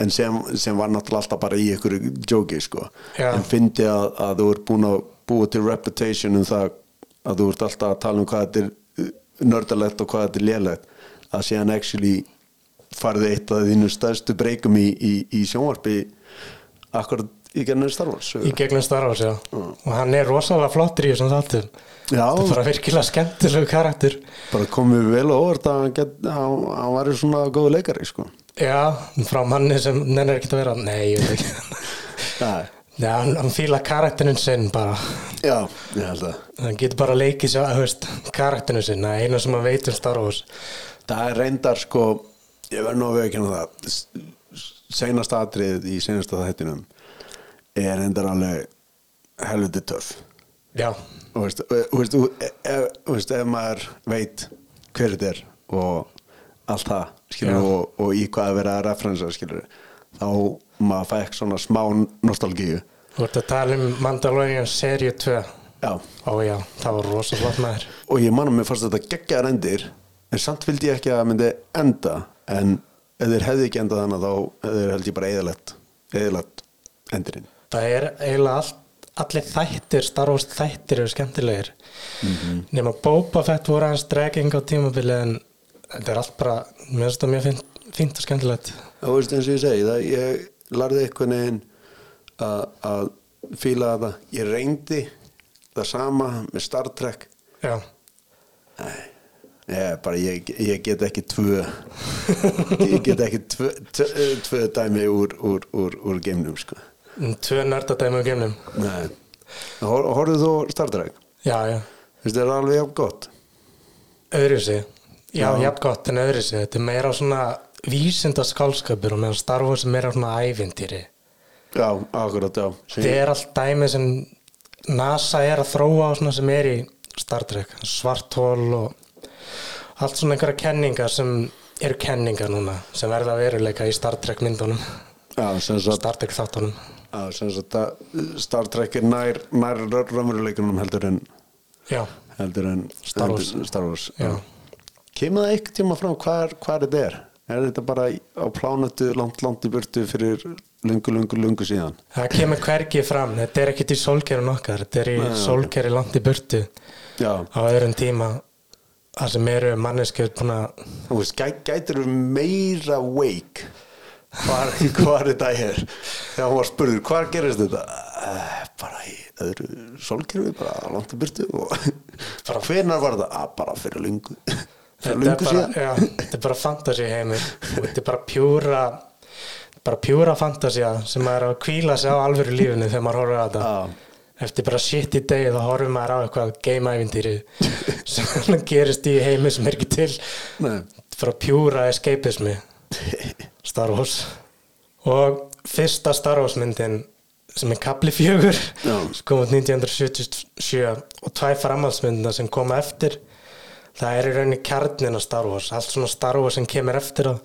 en sem, sem var náttúrulega alltaf bara í ykkur jóki sko. Já. en fyndi að, að þú ert búin að búa til reputation um það að þú ert alltaf að tala um hvað þetta er nördalegt og hvað þetta er lélegt að síðan actually farið eitt af þínu stærstu breykum í, í, í sjónvarpi akkurat í gennum Star Wars í gegnum Star Wars, já. Og hann er rosalega flottur í þessum þáttum Er bara virkilega skemmtilegu karakter. Bara komið vel á óvart að hann, get, hann, hann var svona góðu leikari sko. já, frá manni sem nennir ekki að vera. Nei, ég veit ekki. Nei. já, hann, fíla karakterinn sinn bara. Já, ég held að hann getur bara leikið sér, þú veist, karakterinn sinn. Það er eina sem hann veit um Star Wars. Það er reyndar sko ég verð nú að veikina það. S- seinasta atrið í seinasta þættinum er reyndar alveg helviti töff. Já, og veist, og, og, veist, og, ef, og veist, ef maður veit hver þetta er og allt það skilur, Já. og, og í hvað að vera að referensa skilur, þá maður fæk svona smá nostalgíu. Þú ert að tala um Mandalorian seríu 2 já. Ó já, það var rosa flott maður. Og ég man að mér fannst þetta geggjaðar endir en samt vildi ég ekki að það myndi enda en ef þeir hefði ekki endað þannig þá hefði þeir held ég bara eðalett eðalett endurinn. Það er eiginlega allt allir þættir, Star Wars þættir eru skemmtilegir. Nema Boba Fett voru hans dregging á tímabili en þetta er allt bara mér finnst það mjög fínt og skemmtilegt. Og veist eins og ég segi það ég larði einhvern veginn að- að fíla þetta ég reyndi það sama með Star Trek. Já, ég, bara, ég, ég get ekki tvö ég get ekki tvö, tvö, tvö dæmi úr, úr, úr, úr geimnum sko. Um tvö nördadæmi á gemnum Nei. Hor, horfðu þú á Star Trek? já, já, finnst þér það alveg jafn gott? öðru sig já, Já. jafn gott en öðru sig þetta er meira svona vísinda skálskapur og meðan Star Wars er meira svona ævintýri. Já, akkurat, já. Þetta er allt dæmi sem NASA er að þróa og svona sem er í Star Trek, svarthól og allt svona einhverja kenningar sem eru kenningar núna sem verða veruleika í Star Trek myndunum. Já, sem sagt, Star Trek þáttunum. sem að Star Trek er nær, nær raunveruleikunum heldur en já, heldur en Star Wars. Star Wars. Kemur það eitthvað tíma fram hvað, þetta er? Er þetta bara á plánetu langt, langt í burtu fyrir lungu, lungu, lungu síðan? það kemur hvergi fram þetta er ekkit í sólkerun okkar þetta er í sólkeri langt í burtu Já, á öðrum tíma þar sem eru veist, gæ, gætir þú meira wake hvar, hvar þetta er þegar hún var spurður, hvar gerist þetta? Uh, bara í öðru sólkerfi, bara langt í byrtu og bara hvenar var þetta að bara fyrir lungu fyrir er lungu síðan. þetta er bara fantasy heimur og þetta er bara pjúra bara pjúra fantasía sem maður er að kvíla sig á alvöru lífinu þegar maður á þetta. Já. eftir bara shit í degi þá horfir maður á eitthvað game-ævindýri sem gerist í heimi sem er ekki til Nei. bara pjúra escapismi Star Wars. Og fyrsta Star Wars myndin sem er kapli fjögur sem kom út 1977 og tvær framhaldsmyndina sem koma eftir það er í rauninni kjarnin af Star Wars. Allt svona Star Wars sem kemur eftir og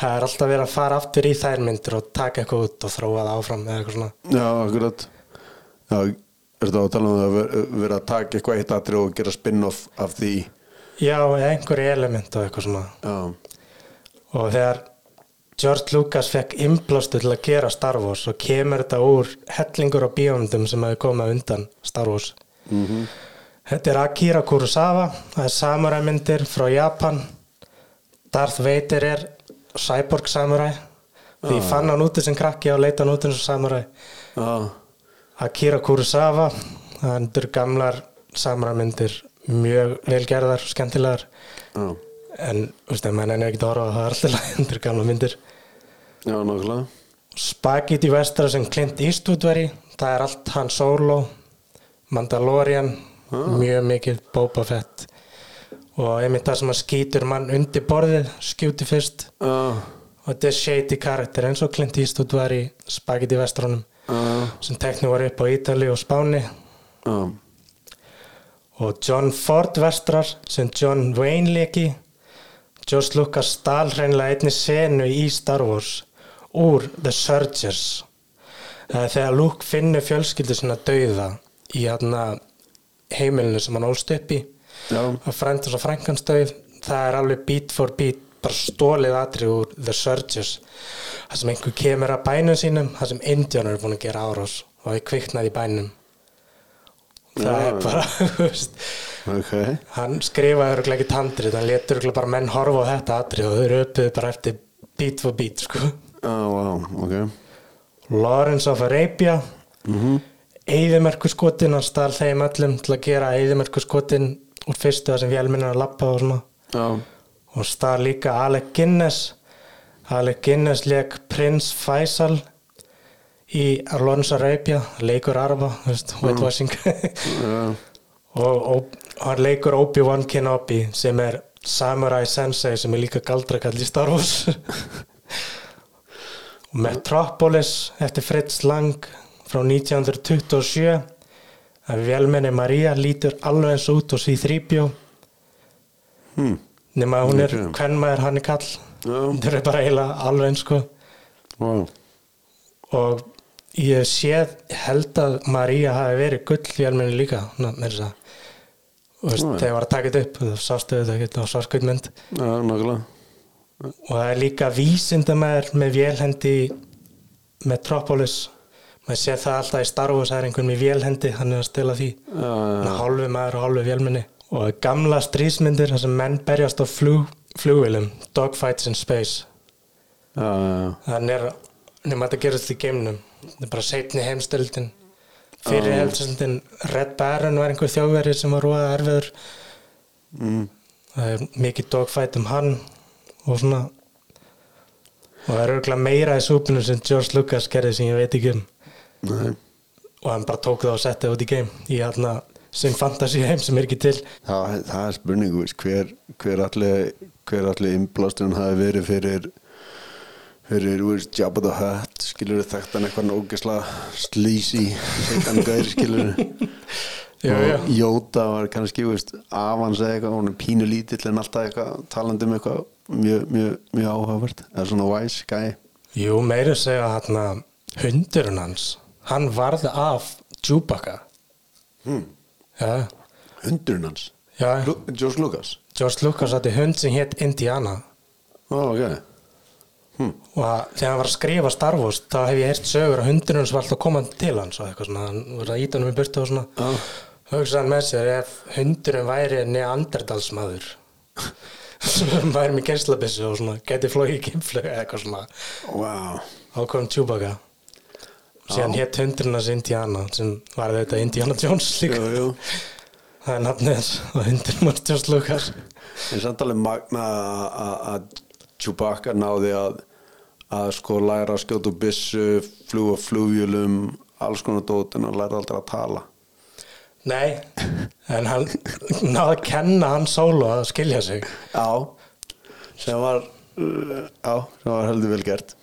það er alltaf verið að fara aftur í þær myndir og taka eitthvað út og þróa það áfram eða eitthvað svona. Já, akkurat. Já, er þetta að tala um að ver- vera að taka eitthvað eitt atrið og gera spin-off af því? Já, einhverju element og eitthvað svona. Já, og þegar George Lucas fekk inblástu til að gera Star Wars og kemur þetta úr hellingur á bíómyndum sem hefur komið undan Star Wars mhm Þetta er Akira Kurosawa, það er samuræmyndir frá Japan. Darth Vader er cyborg samuræ. Því ég fann hann úti sem krakki og leita hann úti sem samuræ. Já, Akira Kurosawa, það er gamlar samuræmyndir, mjög velgerðar, skemmtilegar. já, En, þú veist, ef mann er ekki að horfa á það er alltaf lægendur gamla myndir. Já, nákvæmlega. Spaghetti Vestra sem Clint Eastwood var í, það er allt hann solo, Mandalorian, mjög mikið Boba Fett. Og einmitt það sem að skýtur mann undir borðið, skjúti fyrst. Já, og þetta er shady karakter eins og Clint Eastwood var í Spaghetti Vestranum já, sem teknu var upp á Ítali og Spáni. Já og John Ford Vestrar sem John Wayne leki Josh Lucas stal hreinlega einni senu í Star Wars úr The Surgers Það er þegar Luke finnur fjölskyldu sinna dauða í hérna heimilinu sem hann ólst upp í. Að frændas og frænkans dauð það er alveg beat for beat bara stólið atrið úr The Surgers það sem einhver kemur að bænum sínum það sem Indianar er búin að gera árás og við kviknaði í bænum. Það Já. er bara þú veist, ok. hann skrifaði örgulega ekki tandrið hann letur örgulega bara menn horfa á þetta atrið og þau eru uppið bara eftir beat for beat sko. Já, vá, ok. Lawrence of Arabia. Mhm. Eyðimerkurskotin hann stál þeim öllum til að gera Eyðimerkurskotin úr fyrstu sem að lappa og svona. Já, og stál líka Alec Guinness. Alec Guinness leik Prins Faisal í Lawrence of Arabia leikur veist, whitewashing já, og, og hann leikur Obi-Wan Kenobi sem er Samurai Sensei sem er líka galdrakall í Star Wars Metropolis eftir Fritz Lang frá 1927 að velmenni Maria lítur alveg eins út og C-3PO. Hm, nema að hún er Ok. hvern maður hann er kall já, það er bara eiginlega alveg eins sko. Vá. Og ég séð held að Maria hafi verið gull vélmenni líka að og veist, Nú, já. þegar ég var að taka þetta upp þá sástu þetta ekki á svarskvöldmynd Já, nákvæmlega og það er líka vísindamæður með vélhendi Metropolis maður sé það alltaf í Star Wars það er einhvern með vélhendi, hann er að stela því. Hann er hálfu maður og hálfu vélmenni. Og gamla strísmyndir þar sem menn berjast á flug, flugvélum Dogfights in Space. Þannig er nema þetta gerist í geimnum. Þetta er bara setni heimstöldin fyrir heimstöldin Red Baron var einhver þjóðveri sem var róða erfiður. Mm, mikið dogfight um hann og svona og það er örgulega meira í súpinu sem George Lucas gerði sem ég veit ekki um. Nei. Og hann bara tók það og setti það út í geim í hérna sem fantasy heim sem er ekki til. Það, það er spurning, þú veist, hver, hver allir hver allir innblásturinn hafi verið fyrir fyrir, veist, Jabba the Hutt skilur þekkt hann eitthvað nógisla seitan gaur skilur Já, já. Jóta var kannski, þú veist, avans eða eitthvað, hún er pínu lítill en alltaf eitthvað talandi um eitthvað mjög, mjög, mjög áhugavert, eða svona wise guy. Jú, meira að segja hérna hundurinn hans hann varð af Chewbacca. Hmm. já, hundurinn hans? Já, Lu George Lucas? George Lucas átti hund sem hétt Indiana. Ó, ok. Hm. og þegar hann var að skrifa Star Wars þá hef ég heyrt sögur að hundurinn hans var alltaf komandi til hans og eitthvað svona, hann var að íta hann í burtu og svona. Já. hugsa hann með sér ef hundurinn væri neanderdalsmaður væri með geislabissu og svona geti flóið kynflög eða eitthvað svona. Wow. ákvæm Chewbacca. Og síðan hétt hundurinn hans Indiana sem var þetta Indiana Jones líka. Jú, jú. það er nafnið þess og hundurinn var George Lucas. En samt alveg magna að- að að Chewbacca náði að að sko læra að skjóta úr byssu fljúa flugjulum alls konar dót en hann læra aldrei að tala nei, en hann náði að kenna hann solo að skilja sig. Já sem var já, sem var heldur vel gert.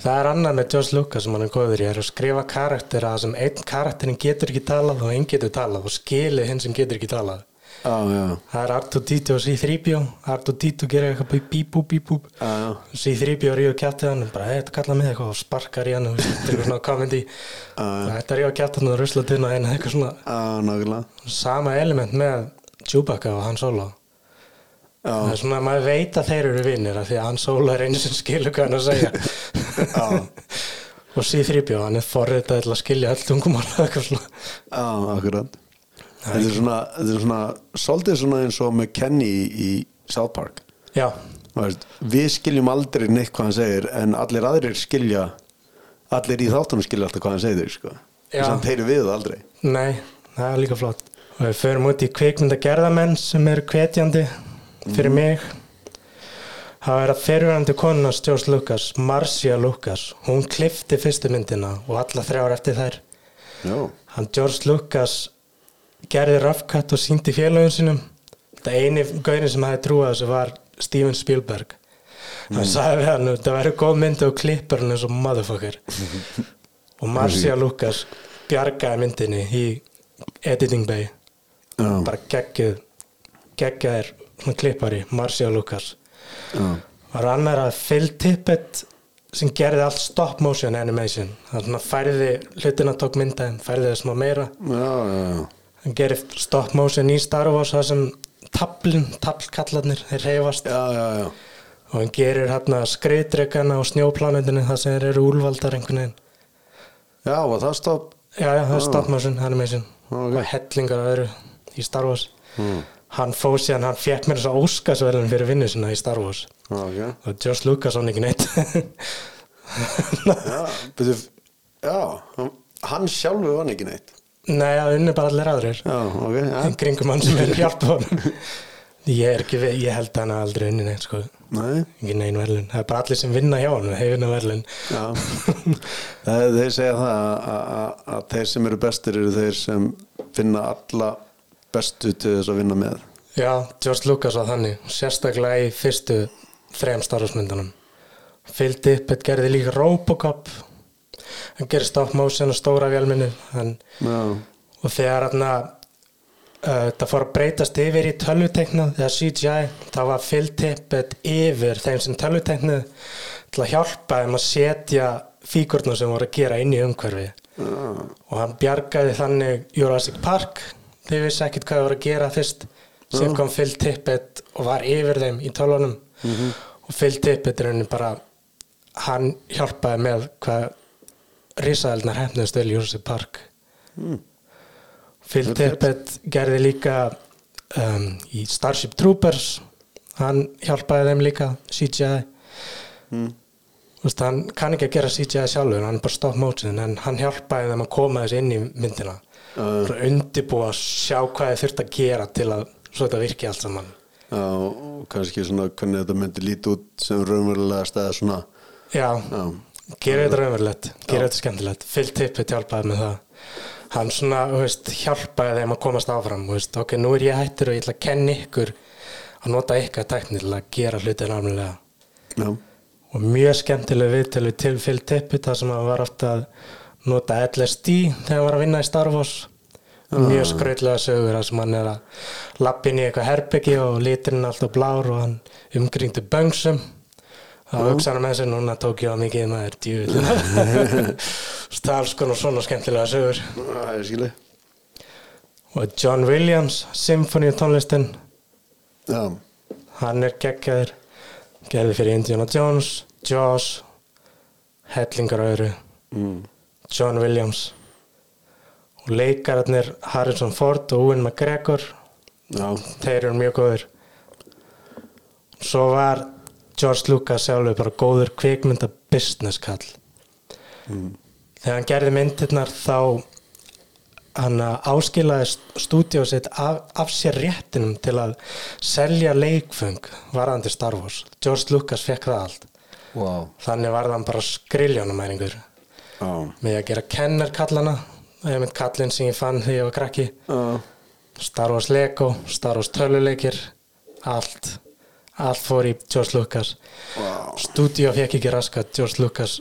Það er annað með George Lucas sem hann er góður í er að skrifa karakter að sem einn karakterin getur ekki talað og einn getur talað og skilið hinn sem getur ekki talað það er R2-D2 og C-3PO. R2-D2 gerir eitthvað bíbú bíbú já, já. C-3PO ríður kjáttið hann bara, þetta kalla mig eitthvað og sparkar í hann og þetta er eitthvað svona komedi þetta ríður kjáttið hann og rusla til hann eitthvað svona. Sama element með Chewbacca og Han Solo. Það er svona að maður veit að þeir eru vinnir af því að Han Solo er einu sem skilur hvað hann að segja. Og C-3PO hann er forritað til að skilja öll tungumál og eitthvað svona þetta er svona, þetta er svona svolítið svona eins og með Kenny í, South Park. Já, við skiljum aldrei neitt hvað hann segir en allir aðrir skilja allir í þáttunum skilja alltaf hvað hann segir sko. Já. samt heyri við það aldrei. Nei, það er líka flott. Og við förum út í kvikmyndagerðamenn sem eru hvetjandi fyrir mig. Það er að fyrirvændi konuna George Lucas, Marcia Lucas hún klifti fyrstu myndina og alla þrjár eftir þær. Já, hann George Lucas gerði rafkatt og síndi félagum sínum. Þetta eini gaurin sem hefði trúið þessu var Steven Spielberg. Hann sagði við hann þetta verður góð myndi og klippur hann eins og motherfucker. Og Marcia Lucas bjargaði myndinni í editing bay. Já, bara geggið geggjaðir klippari Marcia Lucas. Já, var annar að Phil Tippett sem gerði allt stop motion animation. Hann svona færði hlutina tók myndaðin færði það smá meira. Já, já, hann gerir stop motion í Star Wars það sem tablin, tablkallarnir þeir reyfast og hann gerir hérna skriðdregana á snjóplanetinu það sem eru úlvaldar einhvern veginn. Já, var það stopp já, já, það er stop motion animation. Ok. og hellingar og öðru í Star Wars. Mm. hann fóð síðan, hann fekk mér þess að óskasverðin fyrir vinnu sinna í Star Wars. Ok, og Josh Lucas hann ekki neitt. Já, betur já, hann- sjálfur vann ekki neitt nei, það unni bara allir aðrir. Já, ok, já, í kringum hann sem er honum ég er ekki, við- ég held að hann hafi aldrei unni neitt sko. Nei. Verðlun, það er bara allir sem vinna hjá hann hefur vinna verðlun þeir segja það að, að, að þeir sem eru bestir eru þeir sem finna alla bestu til þess að vinna með. Já, George Lucas var þannig, sérstaklega í fyrstu þrejum starfsmyndunum. Fylgdi upp, þetta gerði líka Robocop, hann gerði stop motion og stóra vélminni, hann, Já, og þegar hann uh, þetta fór að breytast yfir í tölvuteknað, eða CGI, þá var fylgdi upp yfir þeim sem tölvuteknað til að hjálpa þeim að setja fíkurna sem voru að gera inn í umhverfi. já, og hann bjargaði þannig Jurassic Park þeir vissi ekkert hvað það voru að gera fyrst sem kom Phil Tippett og var yfir þeim í tölunum og Phil Tippett er henni bara hann hjálpaði með hvað risaðelnar hefnast vel Jurassic Park. Phil Vel gert. Tippett gerði líka um, í Starship Troopers hann hjálpaði þeim líka CGI mm. Þú veist, hann kann ekki að gera CGI sjálfur, hann er bara stop motion en hann hjálpaði þeim að koma þessi inn í myndina. Og undibúa að sjá hvað þið þurft að gera til að svo þetta virki allt saman. Já, og kannski svona hvernig þetta myndi líti út sem raunverulega stæða svona. Já, Já, gera þetta raunverulegt gera þetta skemmtilegt, Phil Tippett hjálpaði með það. Hann svona, þú veist, hjálpaði þeim að komast áfram, þú veist, ok, nú er ég hættur og ég ætla að kenna ykkur að nota ykkar tækni til að gera hlutin alveg já, og mjög skemmtileg viðtölu til Phil Tippett þar sem hann var ofta að nota LSD þegar hann var að vinna í Star Wars. Mjög skrautlega sögur þar sem hann er að lappin í eitthvað herbyggi og liturinn alltaf blár og hann umgringdu böngsum þá hugsa hann með sér núna tók ég á mikið maður djúvill það er alls konar svona skemmtilega sögur. Það er skilu og John Williams, Symphony tónlistin Já, hann er geggjaður. Gerði fyrir Indiana Jones, Jaws hellingar öðru. Mm. John Williams. Og leikararnir Harrison Ford og Owen McGregor. Já, þeir eru mjög góður svo var George Lucas sjálfur bara góður kvikmynda business kall. Þegar hann gerði myndirnar þá hann áskilaði stúdíu sitt af, af sér réttinum til að selja leikfeng varðandi Star Wars. George Lucas fekk það allt. Wow. þannig var hann bara skriljónumæringur Já, með að gera kennarkallana það er mynd kallinn sem ég fann þegar ég var krakki. Já, Star Wars Lego, Star Wars töluleikir allt allt fór í George Lucas. Vá. stúdíu fekk ekki raskat George Lucas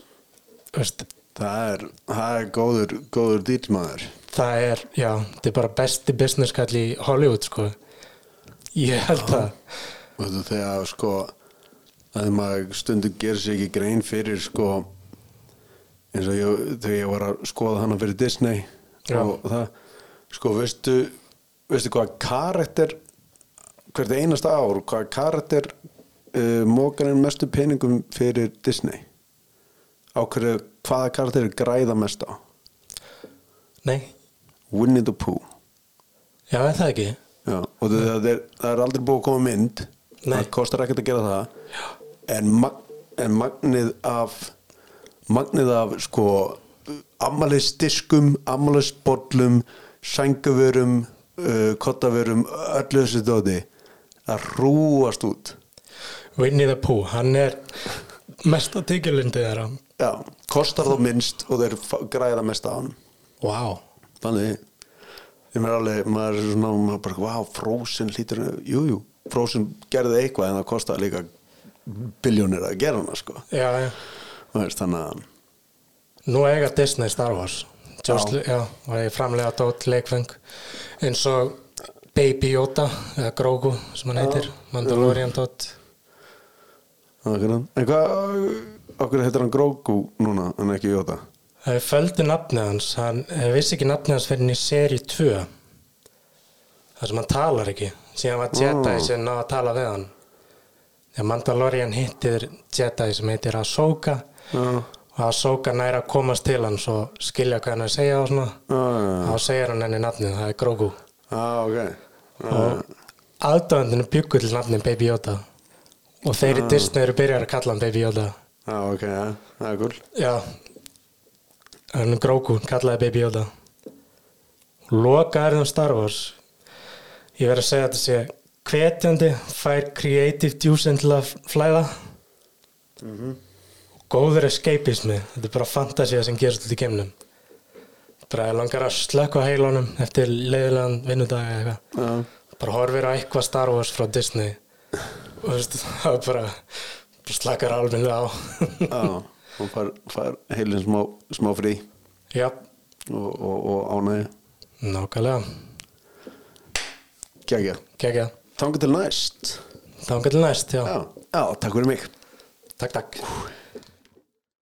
veist, það er, það er góður, góður dýrsmaður það er, já, þetta er bara besti business kall í Hollywood sko. Ég held að og þú þegar sko að maður stundum gerir sér ekki grein fyrir sko eins og ég, þegar ég var að skoða hana fyrir Disney Já. og það sko veistu veistu hvað karakter hvert einasta ár hvað karakter uh, mókar inn mestu peningum fyrir Disney? Á hverju hvaða karakter er græða mest á? Nei, Winnie the Pooh. Já, er það ekki? Já, og það, það, er, það er aldrei búið að koma mynd. Nei. það kostar ekkert að gera það. En, mag, en magnið af magnið af sko ammælisdiskum ammælisbollum sænguvörum uh, kottavörum, öllu þessu dóti að rúast út. Winnie the Pooh, hann er mesta tyggjulindu þeirra. Já, kostar þó minnst og þeir græða mest á hann wow. Þannig ég meður alveg, maður er svona maður bara, vá, Frozen hlýtur jú, jú, Frozen gerði eitthvað en það kostaði líka biljónir að gera hana sko. Já, já. Veist, þannig að nú eiga Disney Star Wars. George, já, já og ég framlega dót leikfeng eins og Baby Yoda eða Grogu sem hann heitir Mandalorian Akkurat. En hvað, okkur heitir hann Grogu núna en ekki Jóta? Það er földu nafnið hans, hann vissi ekki nafnið hans fyrir í seri 2 þar sem hann talar ekki. Síðan var Jedi Ó. sem náða að tala við hann. Þegar Mandalorian hittir Jedi sem heitir Ahsoka Já, og Ahsoka næra að komast til hans og skilja hvað hann að segja og svona já, þá segir hann henni nafnið, það er Grogu. Já, ok. Já, og aðdöðandinu byggur til nafnið Baby Yoda. Og þeir í Disney eru byrjar að kalla hann Baby Yoda. Já, ok, já, það er cool. Já. Hann Grogu, kallaði Baby Yoda. Loka er það Star Wars. Ég verð að segja þetta sé hvetjandi, fær creative juice til að flæða. Og góður escapismi. Þetta er bara fantasía sem gerst út í geimnum bara langar að slökka heilunum eftir leiðilegan vinnudag eða eitthvað. Já, bara horfir á eitthvað Star Wars frá Disney. Og þú veist, það bara, bara slakar almennilega á. Já, og fær, fær heilin smá, smá frí. Já, og, og, og ánægi nákvæmlega. Kjækja, Kekja, þangar til næst. Þá til næst, já. Já, já, takk fyrir mig. Takk, takk